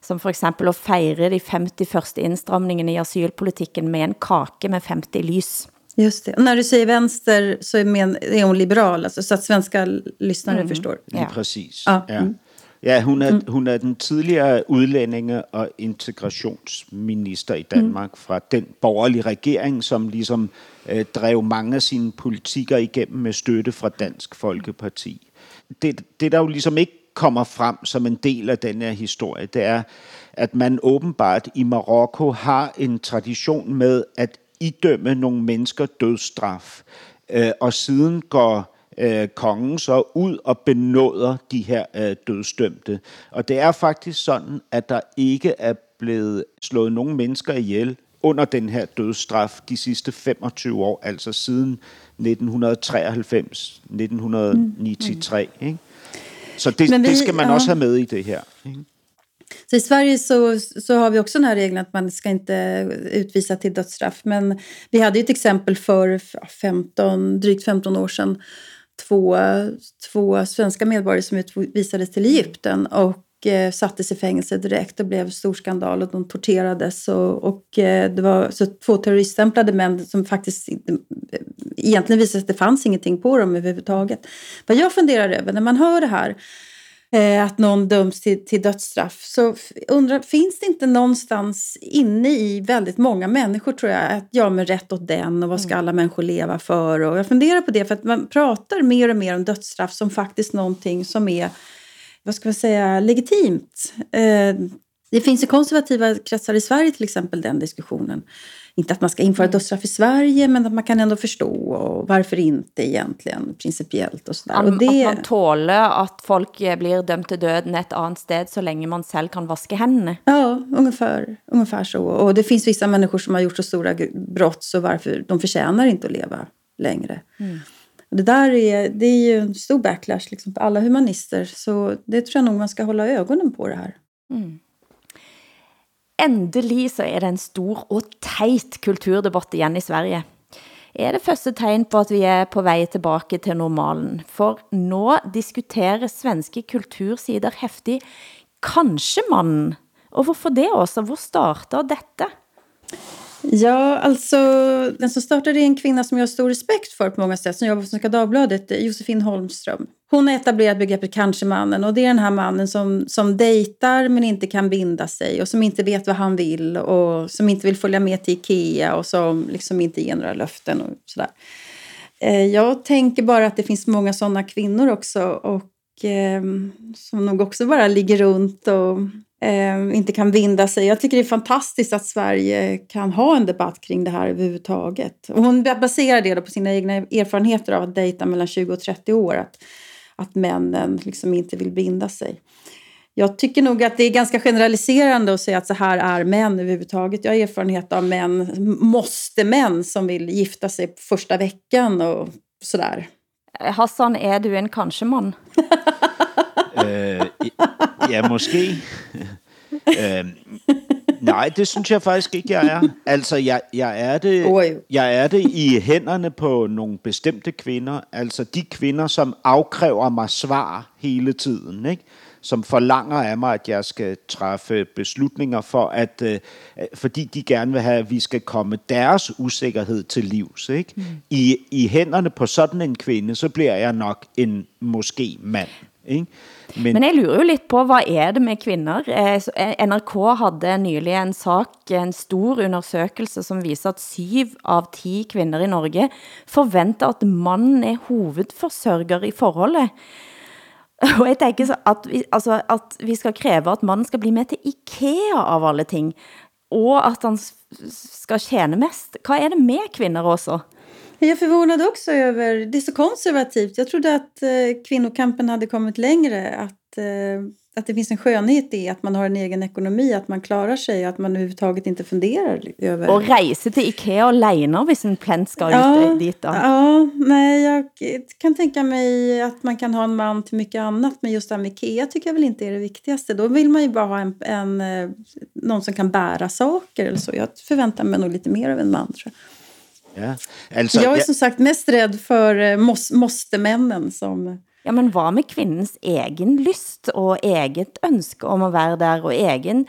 C: som for eksempel at fejre de 50 første indstramningene i asylpolitikken med en kake med 50 lys.
G: Just det. Och när du säger vänster så är, men, är hon liberal, alltså, så att svenska lyssnare
C: Mm.
G: förstår.
D: Lige præcis.
G: Ja.
D: Ja.
G: Mm.
D: Ja, hun er, hun er den tidligere udlændinge- og integrationsminister i Danmark fra den borgerlige regering, som ligesom øh, drev mange af sine politikker igennem med støtte fra Dansk Folkeparti. Det, det der jo ligesom ikke kommer frem som en del af den her historie, det er, at man åbenbart i Marokko har en tradition med at idømme nogle mennesker dødsstraf, øh, og siden går øh, kongen så ud og benåder de her øh, dødsdømte. Og det er faktisk sådan, at der ikke er blevet slået nogen mennesker ihjel under den her dødsstraf de sidste 25 år, altså siden 1993, 1993. Ikke? Så det,
G: vi-
D: det skal man
G: ja.
D: også have med i det. Ikke?
G: Så i Sverige så, så har vi också den här regeln att man ska inte utvisa till dödsstraff. Men vi hade ju ett exempel för ja, 15, drygt 15 år sedan. Två, två svenska medborgare som utvisades till Egypten och sattes i fängelse direkt. Det blev stor skandal och de torterades. Och, och eh, det var så två terroriststämplade män som faktiskt inte, egentligen visade att det fanns ingenting på dem överhuvudtaget. Vad jag funderar över när man hör det här eh, att någon döms till, till dödsstraff. Så undrar, finns det inte någonstans inne i väldigt många människor tror jag att ja men rätt åt den och vad ska alla människor leva för? Och jag funderar på det för att man pratar mer och mer om dödsstraff som faktiskt någonting som är, vad ska man säga, legitimt. Eh, det finns i konservativa kretsar i Sverige till exempel den diskussionen. Inte att man ska införa dödsstraff i Sverige men att man kan ändå förstå och varför inte egentligen principiellt och sådär.
C: At,
G: Och det,
C: at man tåler at folk blir dømt til døden et andet sted, så længe man selv kan vaske hændene.
G: Ja, ungefär, ungefär så. Och det finns vissa människor som har gjort så stora brott så varför de förtjänar inte att leva längre.
C: Mm.
G: Och det där är, det är ju en stor backlash liksom, på alla humanister. Så det tror jag nog man ska hålla ögonen på det här.
C: Mm. Endelig så er det en stor og teit kulturdebatt igen i Sverige. Er det første tegn på at vi er på vej tilbage til normalen? For nå diskuterer svenske kultursider häftigt. kanskje mannen. Og hvorfor det også? Hvor starter dette?
G: Ja, alltså den som startade är en kvinna som jag har stor respekt för på många sätt, som jobbar på Svenska Dagbladet, eh, Josefin Holmström. Hon har etablerat begreppet kanske-mannen och det är den här mannen som, som dejtar men inte kan binda sig och som inte vet vad han vill och som inte vill följa med till Ikea och som liksom inte ger några löften och sådär. Eh, Jag tänker bara att det finns många sådana kvinnor också och eh, som nog också bara ligger runt och eh, inte kan vinda sig. Jag tycker det är fantastiskt att Sverige kan ha en debatt kring det här överhuvudtaget. Och hon baserar det då på sina egna erfarenheter av att dejta mellan 20 och 30 år. Att, att männen liksom inte vill binda sig. Jag tycker nog att det är ganska generaliserande att säga att så här är män överhuvudtaget. Jag har erfarenhet av män, måste män som vill gifta sig första veckan och sådär.
C: Hassan, er du en kanskje-mand?
D: Øh, [LAUGHS] ja, måske. [LAUGHS] øh, nej, det synes jeg faktisk ikke, jeg er. Altså, jeg, jeg, er det, jeg er det i hænderne på nogle bestemte kvinder. Altså de kvinder, som afkræver mig svar hele tiden, ikke? Som forlanger af mig, at jeg skal træffe beslutninger for, at øh, fordi de gerne vil have, at vi skal komme deres usikkerhed til livs. Ikke? Mm. I, I hænderne på sådan en kvinde, så bliver jeg nok en måske mand. Ikke?
C: Men, Men jeg lurer jo lidt på, hvad er det med kvinder? Så, eh, NRK havde nylig en sak, en stor undersøgelse, som viser at syv av ti kvinder i Norge forventer at mannen er hovedforsørger i forholdet. Og jeg tænker så, at vi, altså, at vi skal kræve, at mannen skal bli med til IKEA av alle ting, og at han skal tjene mest. Hvad er det med kvinder også?
G: Jag är förvånad också över, det är så konservativt. Jag trodde att eh, kvinnokampen hade kommit längre. Att, eh, att det finns en skönhet i att man har en egen ekonomi, att man klarar sig och att man överhuvudtaget inte funderar över...
C: Og rejse til IKEA alene, hvis en plent skal
G: Ja,
C: ut dit da.
G: Ja, nej, jag kan tänka mig att man kan ha en man till mycket annat, men just det här med Ikea tycker jag väl inte är det viktigaste. Då vill man ju bara ha en, en, eh, någon som kan bära saker eller så. Jag förväntar mig nog lite mer av en man, tror jag.
D: Ja. Altså,
G: jag är som sagt mest rädd för eh, mås, måste-männen som...
C: Ja, men hvad med kvindens egen lyst og eget ønske om at være der, og egen,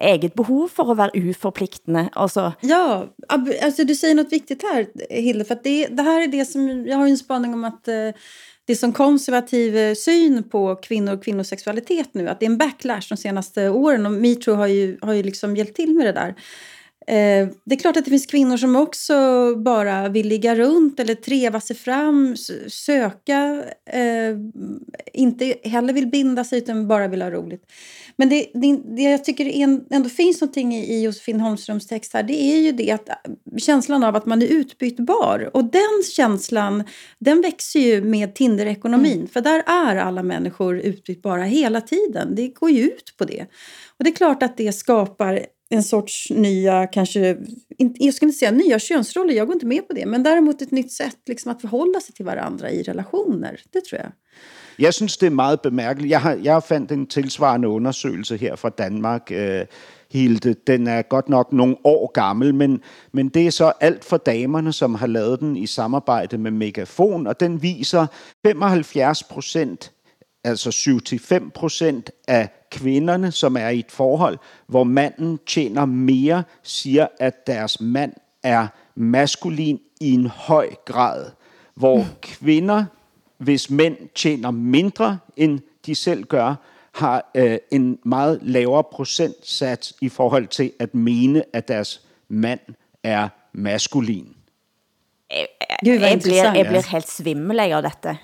C: eget behov for at være uforpligtende? Altså,
G: Ja, alltså du säger något viktigt här, Hilde, för att det, det här är det som, jag har ju en spaning om att eh, det som konservativ syn på kvinnor och kvinnosexualitet nu, att det är en backlash de senaste åren och metoo har ju, har ju liksom hjälpt till med det där. Eh, det är klart att det finns kvinnor som också bara vill ligga runt eller treva sig fram, söka, eh, inte heller vill binda sig utan bara vill ha roligt. Men det, det, det jag tycker ändå finns någonting i, i Josefin Holmströms text här, det är ju det att äh, känslan av att man är utbytbar. Och den känslan, den växer ju med Tinder-ekonomin. För där är alla människor utbytbara hela tiden. Det går ju ut på det. Och det är klart att det skapar en sorts nya, kanske, inte- jag skulle inte säga nya könsroller, jag går inte med på det. Men däremot ett nytt sätt liksom, att förhålla sig till varandra i relationer. Det tror jag.
D: Jeg synes, det er meget bemærkeligt. Jeg har, jeg har fandt en tilsvarende undersøgelse her fra Danmark, øh, Hilde. Den er godt nok nogle år gammel, men, men det er så alt for damerne, som har lavet den i samarbejde med Megafon, og den viser 75 procent, altså 7-5 procent af kvinderne, som er i et forhold, hvor manden tjener mere, siger, at deres mand er maskulin i en høj grad. Hvor kvinder hvis mænd tjener mindre, end de selv gør, har øh, en meget lavere procentsats i forhold til at mene, at deres mand er maskulin.
C: jeg,
G: hvad
C: jeg, bliver, jeg bliver helt svimmel af dette.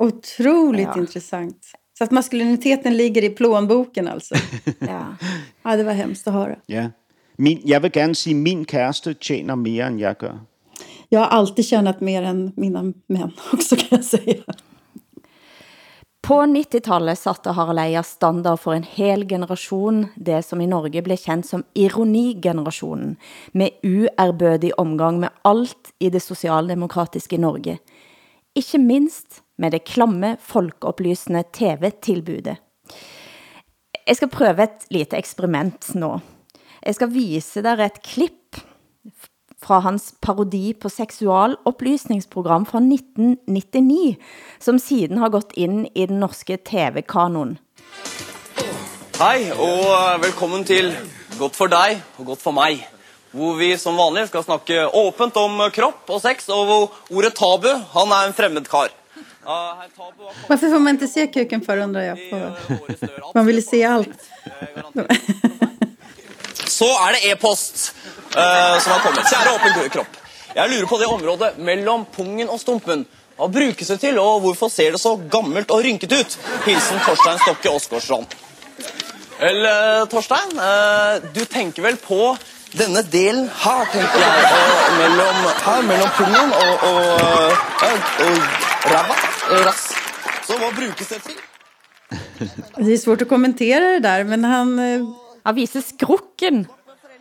G: Otroligt
C: Ja.
G: intressant. Så att maskuliniteten ligger i plånboken alltså. [LAUGHS]
C: ja.
G: ja, det var hemskt att höra.
D: Ja. Min, jeg vil gerne sige, at min kæreste tjener mere, end jeg gør.
G: Jag har alltid tjänat mer än mina män [LAUGHS] också kan jag säga.
C: På 90-tallet satte Harald Eia standard for en hel generation, det som i Norge blev kendt som ironigenerationen, med uerbødig omgang med alt i det socialdemokratiske Norge. Ikke minst med det klamme, folkeopplysende TV-tilbudet. Jeg skal prøve et lite eksperiment nå. Jeg skal vise dig et klipp fra hans parodi på seksualoplysningsprogram fra 1999, som siden har gått ind i den norske TV-kanon.
R: Hej og eh, velkommen til Godt for dig og godt for mig. Hvor vi som vanligt skal snakke åbent om krop kropp og sex, og hvor ordet tabu, han er en fremmed kar.
G: Varför får man inte se kuken för undrar jag. På... Man vill se allt.
R: Så er det e-post øh, som har kommet. Kjære åpen kropp. Jeg lurer på det området mellom pungen og stumpen. Hva brukes det til, og hvorfor ser det så gammelt og rynket ut? Hilsen Torstein Stokke Åsgårdsson. Eller, Torstein, øh, du tenker vel på denne delen her, tenker jeg. mellom, her, mellom pungen og, og, øh, og ræva. Rass. Så hva brukes det til? [LAUGHS]
G: Det är svårt att kommentera det där, men han... eh,
C: Han viser skrukken.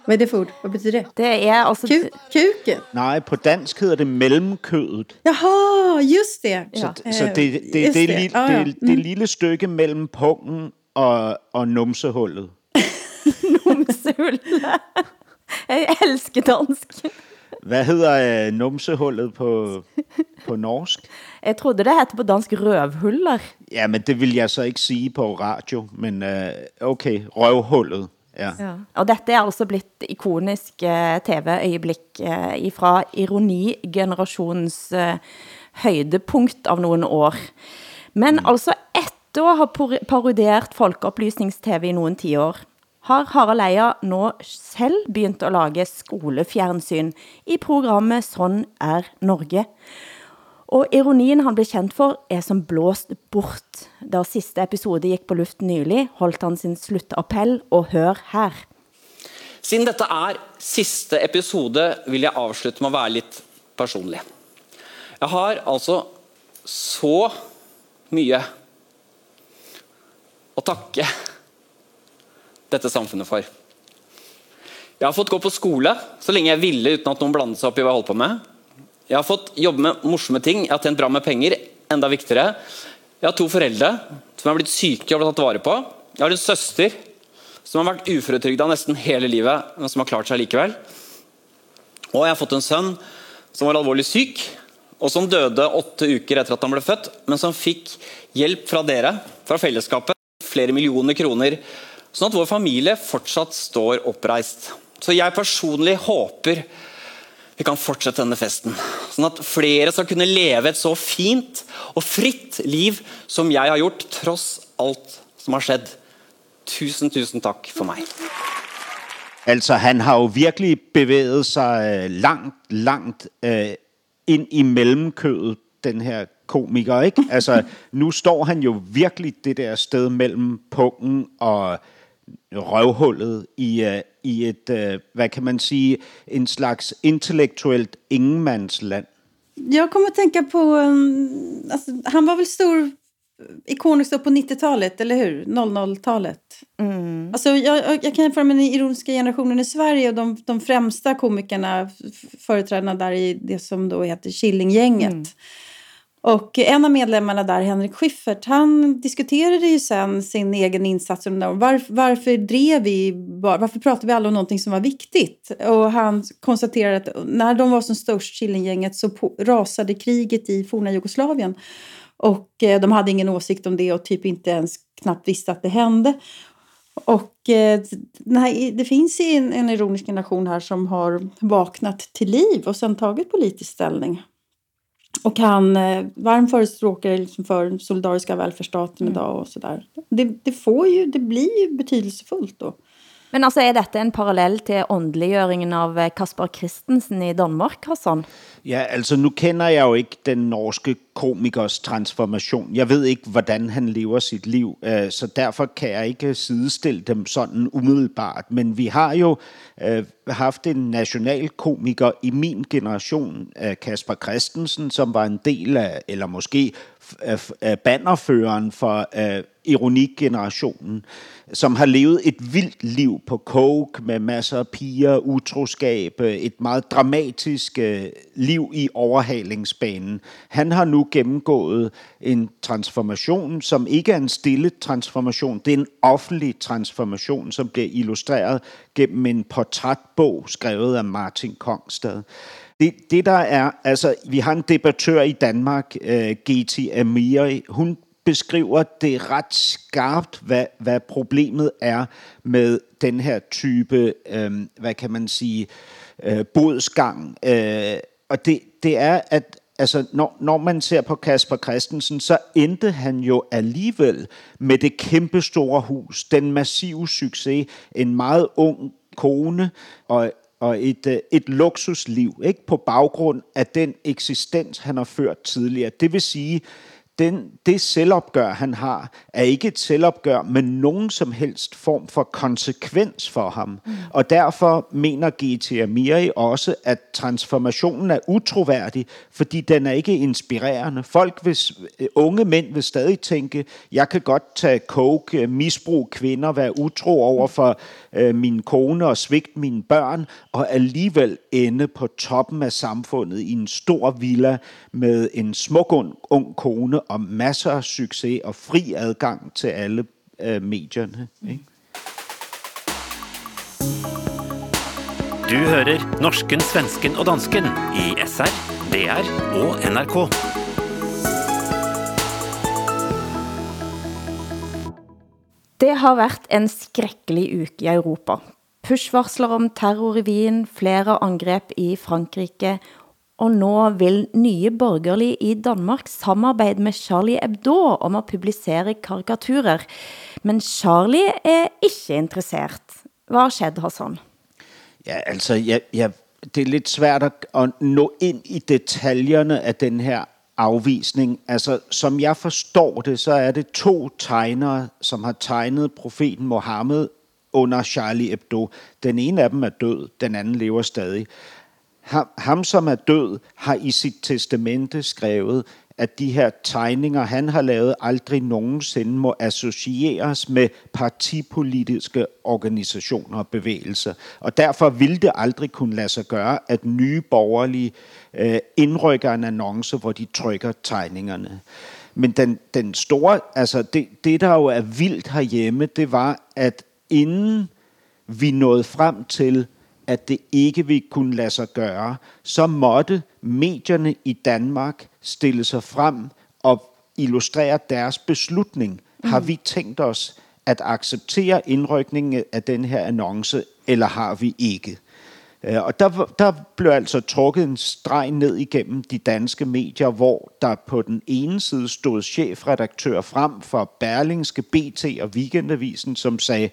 G: Vad är det för ord? Vad betyder det?
C: Det är alltså...
G: Ku- kuken?
D: Nej, på dansk hedder det mellemkødet.
G: Jaha, just det.
D: Så,
G: Ja.
D: så det, det, det, det, det,
G: Ja, ja.
D: det, det lille stykke mellem pungen og, og numsehullet. [LAUGHS]
C: Numsehullet. Jeg elsker dansk.
D: Hvad hedder øh, numsehullet på, på norsk?
C: Jeg trodde det hette på dansk røvhuller.
D: Ja, men det vil jeg så ikke sige på radio, men øh, okay, røvhullet. Ja.
C: Ja. Og dette er altså blitt ikonisk eh, TV-øjeblikk eh, ifra ironigenerationens eh, højdepunkt av nogle år. Men altså Etter å ha parodiert Folkeopplysnings-TV i noen tiår, har Harald Eia nå selv begynt å lage skolefjernsyn i programmet Sånn er Norge. Og ironien han blev kendt for er som blåst bort. Da sidste episode gik på luft nylig, holdt han sin slutappell og hør her.
S: Siden dette er sidste episode, vil jeg afslutte med at være lidt personlig. Jeg har altså så mye å takke dette samfunnet for. Jeg har fått gå på skole så længe jeg ville uden at nogen blandede sig op i hvad jeg holdt på med. Jeg har fått jobbe med morsomme ting, jeg har tjent bra med penger, enda viktigere. Jeg har to foreldre som har blitt syke og blitt tatt vare på. Jeg har en søster som har vært uføretrygda nesten hele livet, men som har klart seg likevel. Og jeg har fått en sønn som var alvorlig syk, og som døde åtte uker etter at han ble født, men som fikk hjelp fra dere, fra fellesskapet, flere millioner kroner, sånn at vår familie fortsatt står oppreist. Så jeg personlig håper vi kan fortsette denne festen, sånn at flere skal kunne leve et så fint og fritt liv som jeg har gjort, tross alt som har skjedd. Tusen, tusen takk for meg.
D: Altså, han har jo virkelig bevæget sig øh, langt, langt øh, ind i mellemkødet, den her komiker, ikke? Altså, nu står han jo virkelig det der sted mellem pungen og røvhullet i, øh, i et, øh, hvad kan man sige, en slags intellektuelt ingenmandsland.
G: Jag kommer att tänka på... um, Alltså, han var väl stor ikonisk då på 90-talet, eller hur? 00-talet.
C: Mm.
G: Alltså, jag, jag, kan jämföra med den ironiska generationen i Sverige och de, de främsta komikerna, företrädarna där i det som då heter Killinggänget. Och en av medlemmarna där, Henrik Schiffert, han diskuterade ju sen sin egen insats. under. Varför, varför drev vi, varför pratade vi aldrig om någonting som var viktigt? Och han konstaterade att när de var som störst, Killinggänget, så på, rasade kriget i forna Jugoslavien. Och eh, de hade ingen åsikt om det och typ inte ens knappt visste att det hände. Och eh, nej, det finns en, en ironisk generation här som har vaknat till liv och sen tagit politisk ställning. Och han eh, varm förespråkare liksom för solidariska välfärdsstaten idag och sådär. Det, det får ju, det blir ju betydelsefullt då.
C: Men altså, er dette en parallell til åndeliggjøringen av eh, Kasper Christensen i Danmark, Hassan?
D: Ja, altså nu kender jeg jo ikke den norske komikers transformation. Jeg ved ikke, hvordan han lever sit liv, eh, så derfor kan jeg ikke sidestille dem sådan umiddelbart. Men vi har jo eh, haft en nationalkomiker i min generation, Kasper Christensen, som var en del af, eller måske af, af bannerføreren for øh, ironikgenerationen, som har levet et vildt liv på coke med masser af piger, utroskab, øh, et meget dramatisk øh, liv i overhalingsbanen. Han har nu gennemgået en transformation, som ikke er en stille transformation, det er en offentlig transformation, som bliver illustreret gennem en portrætbog skrevet af Martin Kongstad. Det, det der er, altså vi har en debattør i Danmark, øh, uh, GT Amiri, hun beskriver det ret skarpt, hvad, hvad problemet er med den her type, øhm, hvad kan man sige, øh, bodsgang. Øh, og det, det er, at altså, når, når man ser på Kasper Christensen, så endte han jo alligevel med det kæmpe store hus, den massive succes, en meget ung kone og og et, øh, et luksusliv, ikke på baggrund af den eksistens, han har ført tidligere. Det vil sige, den, det selvopgør, han har, er ikke et selvopgør med nogen som helst form for konsekvens for ham. Mm. Og derfor mener G.T. Amiri også, at transformationen er utroværdig, fordi den er ikke inspirerende. Folk vil, øh, unge mænd vil stadig tænke, jeg kan godt tage coke, øh, misbrug kvinder, være utro over for øh, min kone og svigte mine børn, og alligevel ende på toppen af samfundet i en stor villa med en smuk ung, ung kone og masser af succes og fri adgang til alle øh, medierne. Ikke?
B: Du hører norsken, svensken og dansken i SR, DR og NRK.
C: Det har været en skrækkelig uke i Europa. Pushvarsler om terror i Wien, flere angreb i Frankrike og nå vil nye borgerlige i Danmark samarbejde med Charlie Hebdo om at publicere karikaturer. Men Charlie er ikke interesseret. Hvad har skett, Hassan?
D: Ja, altså, jeg, jeg, det er lidt svært at, at nå ind i detaljerne af den her afvisning. Altså, som jeg forstår det, så er det to tegnere, som har tegnet profeten Mohammed under Charlie Hebdo. Den ene af dem er død, den anden lever stadig. Ham, som er død, har i sit testamente skrevet, at de her tegninger, han har lavet, aldrig nogensinde må associeres med partipolitiske organisationer og bevægelser. Og derfor vil det aldrig kunne lade sig gøre, at nye borgerlige øh, indrykker en annonce, hvor de trykker tegningerne. Men den, den store, altså det, det, der jo er vildt herhjemme, det var, at inden vi nåede frem til, at det ikke ville kunne lade sig gøre, så måtte medierne i Danmark stille sig frem og illustrere deres beslutning. Mm. Har vi tænkt os at acceptere indrykningen af den her annonce, eller har vi ikke? Øh, og der, der blev altså trukket en streg ned igennem de danske medier, hvor der på den ene side stod chefredaktør frem for Berlingske, BT og Weekendavisen, som sagde,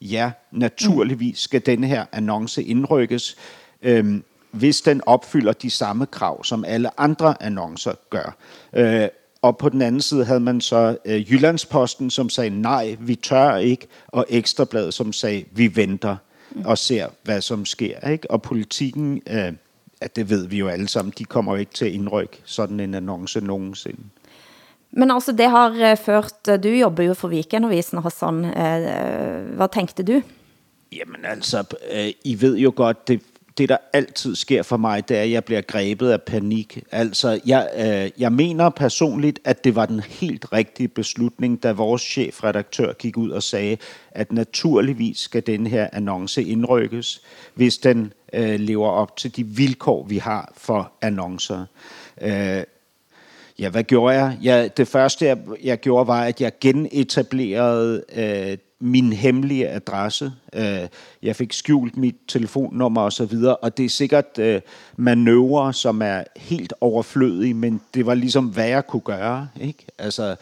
D: ja, naturligvis skal denne her annonce indrykkes, øhm, hvis den opfylder de samme krav, som alle andre annoncer gør. Øh, og på den anden side havde man så øh, Jyllandsposten, som sagde, nej, vi tør ikke, og Ekstrabladet, som sagde, vi venter og ser, hvad som sker. Ikke? Og politikken, øh, at det ved vi jo alle sammen, de kommer jo ikke til at indrykke sådan en annonce nogensinde.
C: Men altså, det har eh, ført, eh, du jobber jo for Weekendavisen, Hassan. Eh, Hvad tænkte du?
D: Jamen altså, I ved jo godt, det, det der altid sker for mig, det er, at jeg bliver grebet af panik. Altså, jeg, øh, jeg mener personligt, at det var den helt rigtige beslutning, da vores chefredaktør gik ud og sagde, at naturligvis skal den her annonce indrykkes, hvis den øh, lever op til de vilkår, vi har for annoncer. Øh, Ja, hvad gjorde jeg? Ja, det første, jeg, jeg gjorde, var, at jeg genetablerede øh, min hemmelige adresse. Øh, jeg fik skjult mit telefonnummer og så videre, og det er sikkert øh, manøvrer, som er helt overflødige, men det var ligesom, hvad jeg kunne gøre. Ikke? Altså,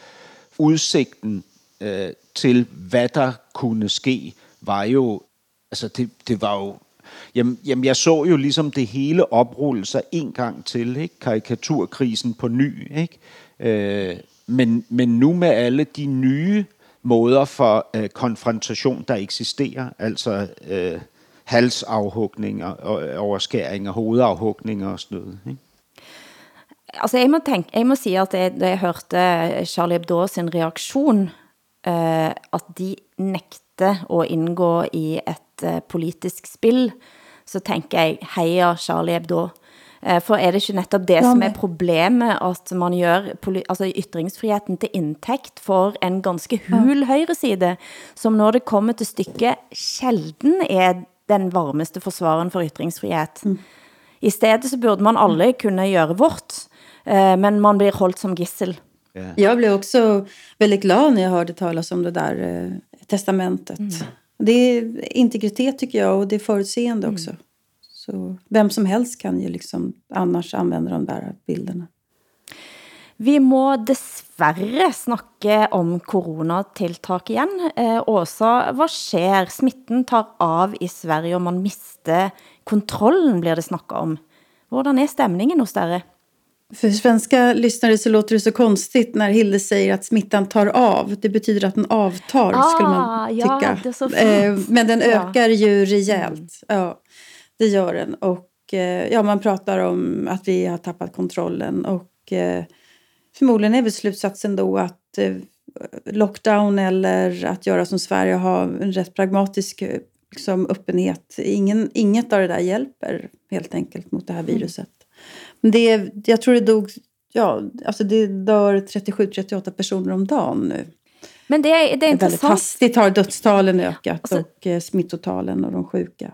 D: udsigten øh, til, hvad der kunne ske, var jo, altså det, det var jo Jamen, jamen, jeg så jo ligesom det hele oprulle sig en gang til, ikke? Karikaturkrisen på ny, ikke? Øh, men, men nu med alle de nye måder for øh, konfrontation, der eksisterer, altså øh, halsafhugninger, og overskæringer, hovedafhugninger og sådan noget, ikke?
C: Altså, jeg må, tænke, jeg må sige, at da jeg hørte øh, Charlie Hebdo sin reaktion, øh, at de nægte at indgå i et uh, politisk spil, så tænker jeg, heja Charlie Hebdo. Uh, for er det ikke netop det, som er problemet, at man gør altså ytringsfriheten til indtægt for en ganske hul højreside, som når det kommer til stykket, sjelden er den varmeste forsvaren for ytringsfrihet. Mm. I stedet så burde man alle kunne gøre vårt, men man blir holdt som gissel.
G: Yeah. Jag blev också väldigt glad när jag hörde talas om det där eh, testamentet. Mm. Det är integritet tycker jag och det är förutseende mm. också. Så vem som helst kan ju liksom annars använda de där bilderna.
C: Vi må desværre snakke om coronatiltak igen. Eh, Åsa, hvad sker? Smitten tar av i Sverige, og man mister kontrollen, blir det snakket om. Hvordan er stemningen hos dere?
G: För svenska lyssnare så låter det så konstigt när Hilde säger att smittan tar av. Det betyder att den avtar, ah, skulle man tycka.
C: Ja, eh,
G: Men den ökar ju rejält. Ja, det gör den. Och eh, ja, man pratar om att vi har tappat kontrollen. Och eh, förmodligen är väl slutsatsen då att lockdown eller att göra som Sverige har en rätt pragmatisk liksom, öppenhet. Ingen, inget av det där hjälper helt enkelt mot det här viruset. Det, jag tror det dog, ja, alltså det dör 37-38 personer om dagen nu.
C: Men det, är, det är
G: Väldigt hastigt har dödstalen ökat alltså, och eh, smittotalen och de sjuka.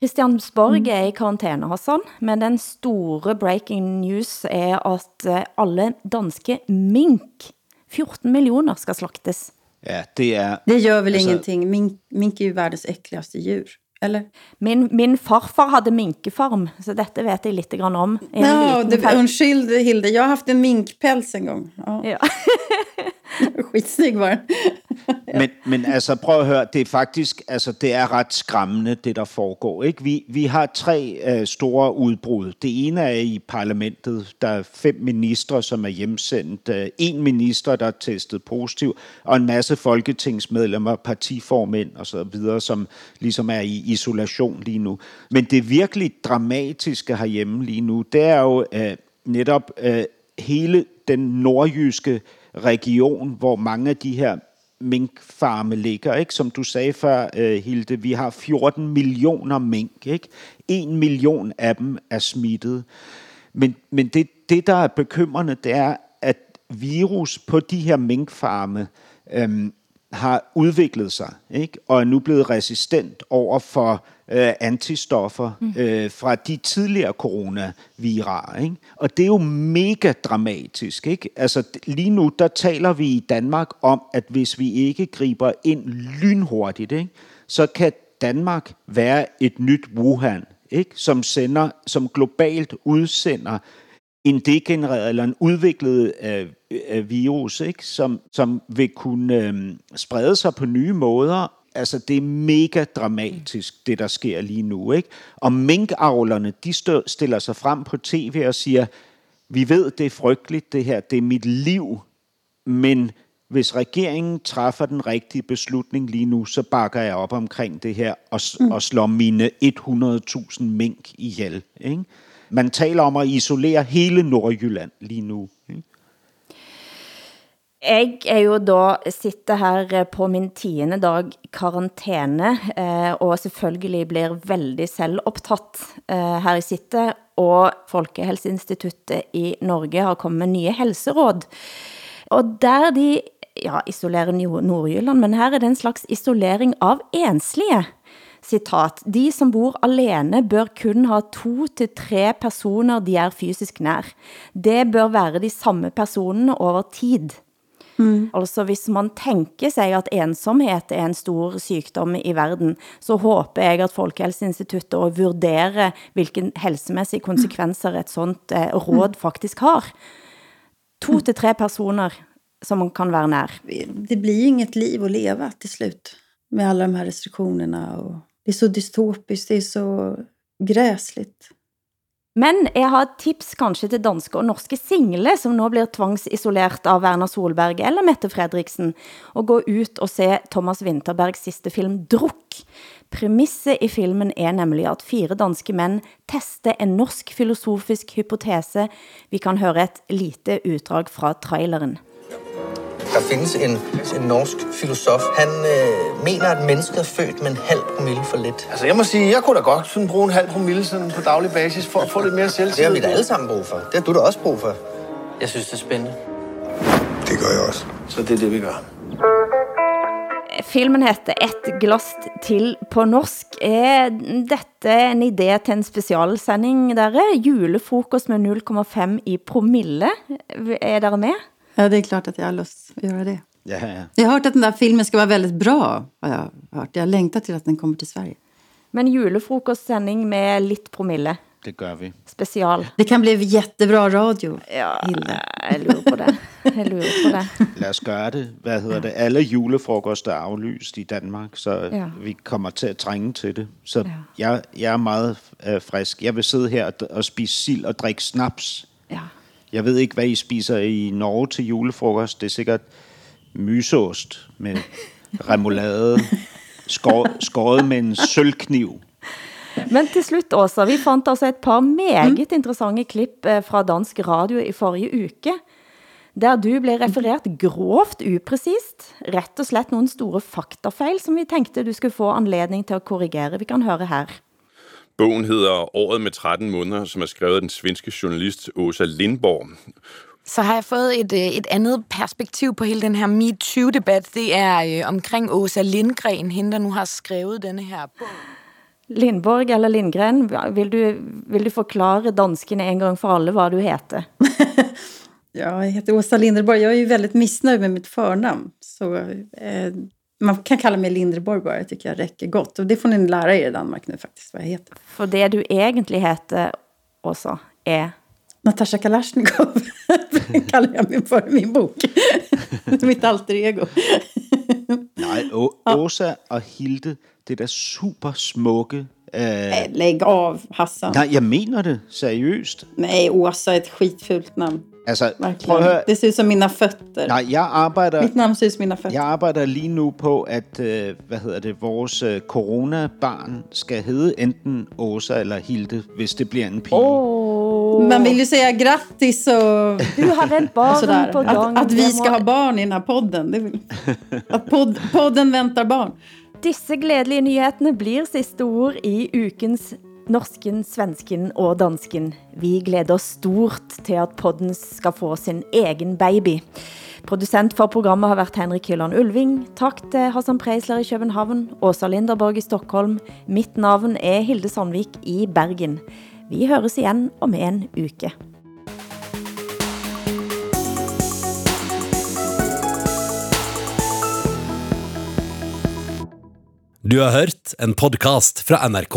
C: Christiansborg mm. er i karantene, Hassan, men den store breaking news er at eh, alle danske mink, 14 millioner, skal slaktes.
D: Ja, det er...
G: Det gör väl alltså, ingenting. Mink, mink är ju världens äckligaste djur. Eller?
C: Min, min farfar hade minkefarm, så detta vet jag lite grann om. Liten
G: det, undskyld Hilde, jag har haft en minkpäls en gång. Ja.
C: Ja. [LAUGHS] [LAUGHS]
G: Skitsnygg var. [LAUGHS]
D: Men, men altså, prøv at høre, det er faktisk, altså, det er ret skræmmende, det der foregår. Ikke? Vi, vi har tre øh, store udbrud. Det ene er i parlamentet. Der er fem ministre, som er hjemsendt. Øh, en minister, der er testet positiv, og en masse folketingsmedlemmer, partiformænd og så videre, som ligesom er i isolation lige nu. Men det virkelig dramatiske herhjemme lige nu, det er jo øh, netop øh, hele den nordjyske region, hvor mange af de her minkfarme ligger, ikke? Som du sagde før, øh, Hilde, vi har 14 millioner mink, ikke? En million af dem er smittet. Men, men det, det, der er bekymrende, det er, at virus på de her minkfarme øhm, har udviklet sig, ikke? Og er nu blevet resistent over for øh, antistoffer øh, fra de tidligere coronavirarer, ikke? Og det er jo mega dramatisk, ikke? Altså lige nu, der taler vi i Danmark om, at hvis vi ikke griber ind lynhurtigt, ikke? Så kan Danmark være et nyt Wuhan, ikke? Som sender, som globalt udsender en degenereret eller en udviklet øh, øh, virus, ikke? Som, som vil kunne øh, sprede sig på nye måder. Altså, det er mega dramatisk, det der sker lige nu. Ikke? Og minkavlerne, de stø- stiller sig frem på tv og siger, vi ved, det er frygteligt det her, det er mit liv, men hvis regeringen træffer den rigtige beslutning lige nu, så bakker jeg op omkring det her og, mm. og slår mine 100.000 mink ihjel. Ikke? Man taler om at isolere hele Nordjylland lige nu. Ikke?
C: Jeg er jo da sitter her eh, på min tiende dag karantene, eh, og selvfølgelig blir veldig selvoptatt eh, her jeg sitter, og Folkehelseinstituttet i Norge har kommet med nye helseråd. Og der de, ja, isolerer Nordjylland, men her er det en slags isolering av enslige. Citat, de som bor alene bør kun ha to til tre personer de er fysisk nær. Det bør være de samme personene over tid. Mm. Altså hvis man tænker sig at ensomhed er en stor sygdom i verden, så håber jeg at Folkehelseinstituttet og vurderer hvilke helsemæssige konsekvenser et sånt eh, råd faktisk har. To til tre personer som man kan være nær.
G: Det blir inget liv att leva till slut med alla de här restriktionerna. Och det är så dystopiskt, det är så gräsligt.
C: Men jeg har et tips kanskje til danske og norske single, som nå blir tvangsisolert av Werner Solberg eller Mette Fredriksen, og gå ut og se Thomas Winterbergs sidste film Druk. Premisset i filmen er nemlig at fire danske mænd tester en norsk filosofisk hypotese. Vi kan høre et lite uddrag fra traileren.
T: Der findes en, en norsk filosof. Han øh, mener, at mennesket er født med en halv promille for lidt.
U: Altså, jeg må sige, jeg kunne da godt sådan bruge en halv promille sådan på daglig basis for at få lidt mere selvtillid.
T: Det har vi da alle sammen brug for. Det har du da også brug for.
S: Jeg synes, det er spændende.
U: Det gør jeg også. Så det er det, vi gør.
C: Filmen heter Et glas til på norsk. Er dette en idé til en specialsending, dere? Julefrokost med 0,5 i promille. Er dere med?
G: Ja, det är klart att jag har lust att göra det.
D: Ja, ja.
G: Jag har hört att den där filmen ska vara väldigt bra. Har jag hört. Jag längtar till att den kommer till Sverige.
C: Men julefrokostsending med lidt promille.
D: Det gør vi.
C: Special.
G: Det kan bli jättebra radio,
C: ja,
G: Hilde.
C: Jeg lurer på det. Jeg lurer på det.
D: Lad os gøre det. Hvad hedder det? Alle julefrokoster er aflyst i Danmark, så
C: Ja.
D: ja. vi kommer til at trænge til det. Så ja. jeg, jeg er meget øh, frisk. Jeg vil sidde her og, og spise sild og drikke snaps.
C: Ja.
D: Jeg ved ikke, hvad I spiser i Norge til julefrokost. Det er sikkert myseost med [LAUGHS] remoulade, skår, skåret med en sølvkniv.
C: Men til slut, Åsa, vi fandt altså et par meget interessante klip eh, fra dansk radio i forrige uke, der du blev refereret grovt upræcist, rett og slett nogle store faktafejl, som vi tænkte, du skulle få anledning til at korrigere. Vi kan høre her.
V: Bogen hedder Året med 13 måneder, som er skrevet af den svenske journalist Åsa Lindborg.
W: Så har jeg fået et, øh, et andet perspektiv på hele den her MeToo-debat. Det er øh, omkring Åsa Lindgren, hende der nu har skrevet denne her bog.
C: Lindborg eller Lindgren, vil du, vil du forklare danskene en gang for alle, hvad du heter? [LAUGHS]
G: Ja, jag heter Åsa Linderborg. Jag är ju väldigt missnöjd med mitt förnamn. Så eh, Man kan kalla mig Lindeborg bara, det tycker jag räcker gott. Och det får ni lära er i Danmark nu faktiskt, vad jag heter.
C: For det du egentlig heter også er
G: Natasha Kalashnikov [LAUGHS] kallar jag mig för i min bok. [LAUGHS] Mitt alter ego.
D: Nej, Å- Åsa og Hilde, det er da super smukke. Øh,
G: Lägg av, Hassan.
D: nej, jeg mener det seriøst.
G: Nej, Åsa är ett skitfult namn.
D: Altså,
G: Verkligen.
D: prøv at høre.
G: Det ser ut som mina fötter.
D: Nej, jeg arbejder...
G: Mitt namn ser ut som mina fötter.
D: Jeg arbejder lige nu på, at øh, hvad hedder det, vores øh, coronabarn skal hedde enten Åsa eller Hilde, hvis det bliver en pige.
G: Man vill ju säga grattis och...
C: Du har ett [LAUGHS] barn på gång.
G: Att, att vi
C: Det
G: ska
C: må-
G: ha barn i den här podden. Det vill... Att podd, podden väntar barn.
C: Disse glædelige nyhetene blir sidste ord i ukens norsken, svensken og dansken. Vi glæder oss stort til at podden skal få sin egen baby. Producent for programmet har været Henrik Hylland Ulving. Tak til Hassan Preisler i København, Åsa Linderborg i Stockholm. Mitt navn er Hilde Sandvik i Bergen. Vi høres igen om en uke.
X: Du har hørt en podcast fra NRK.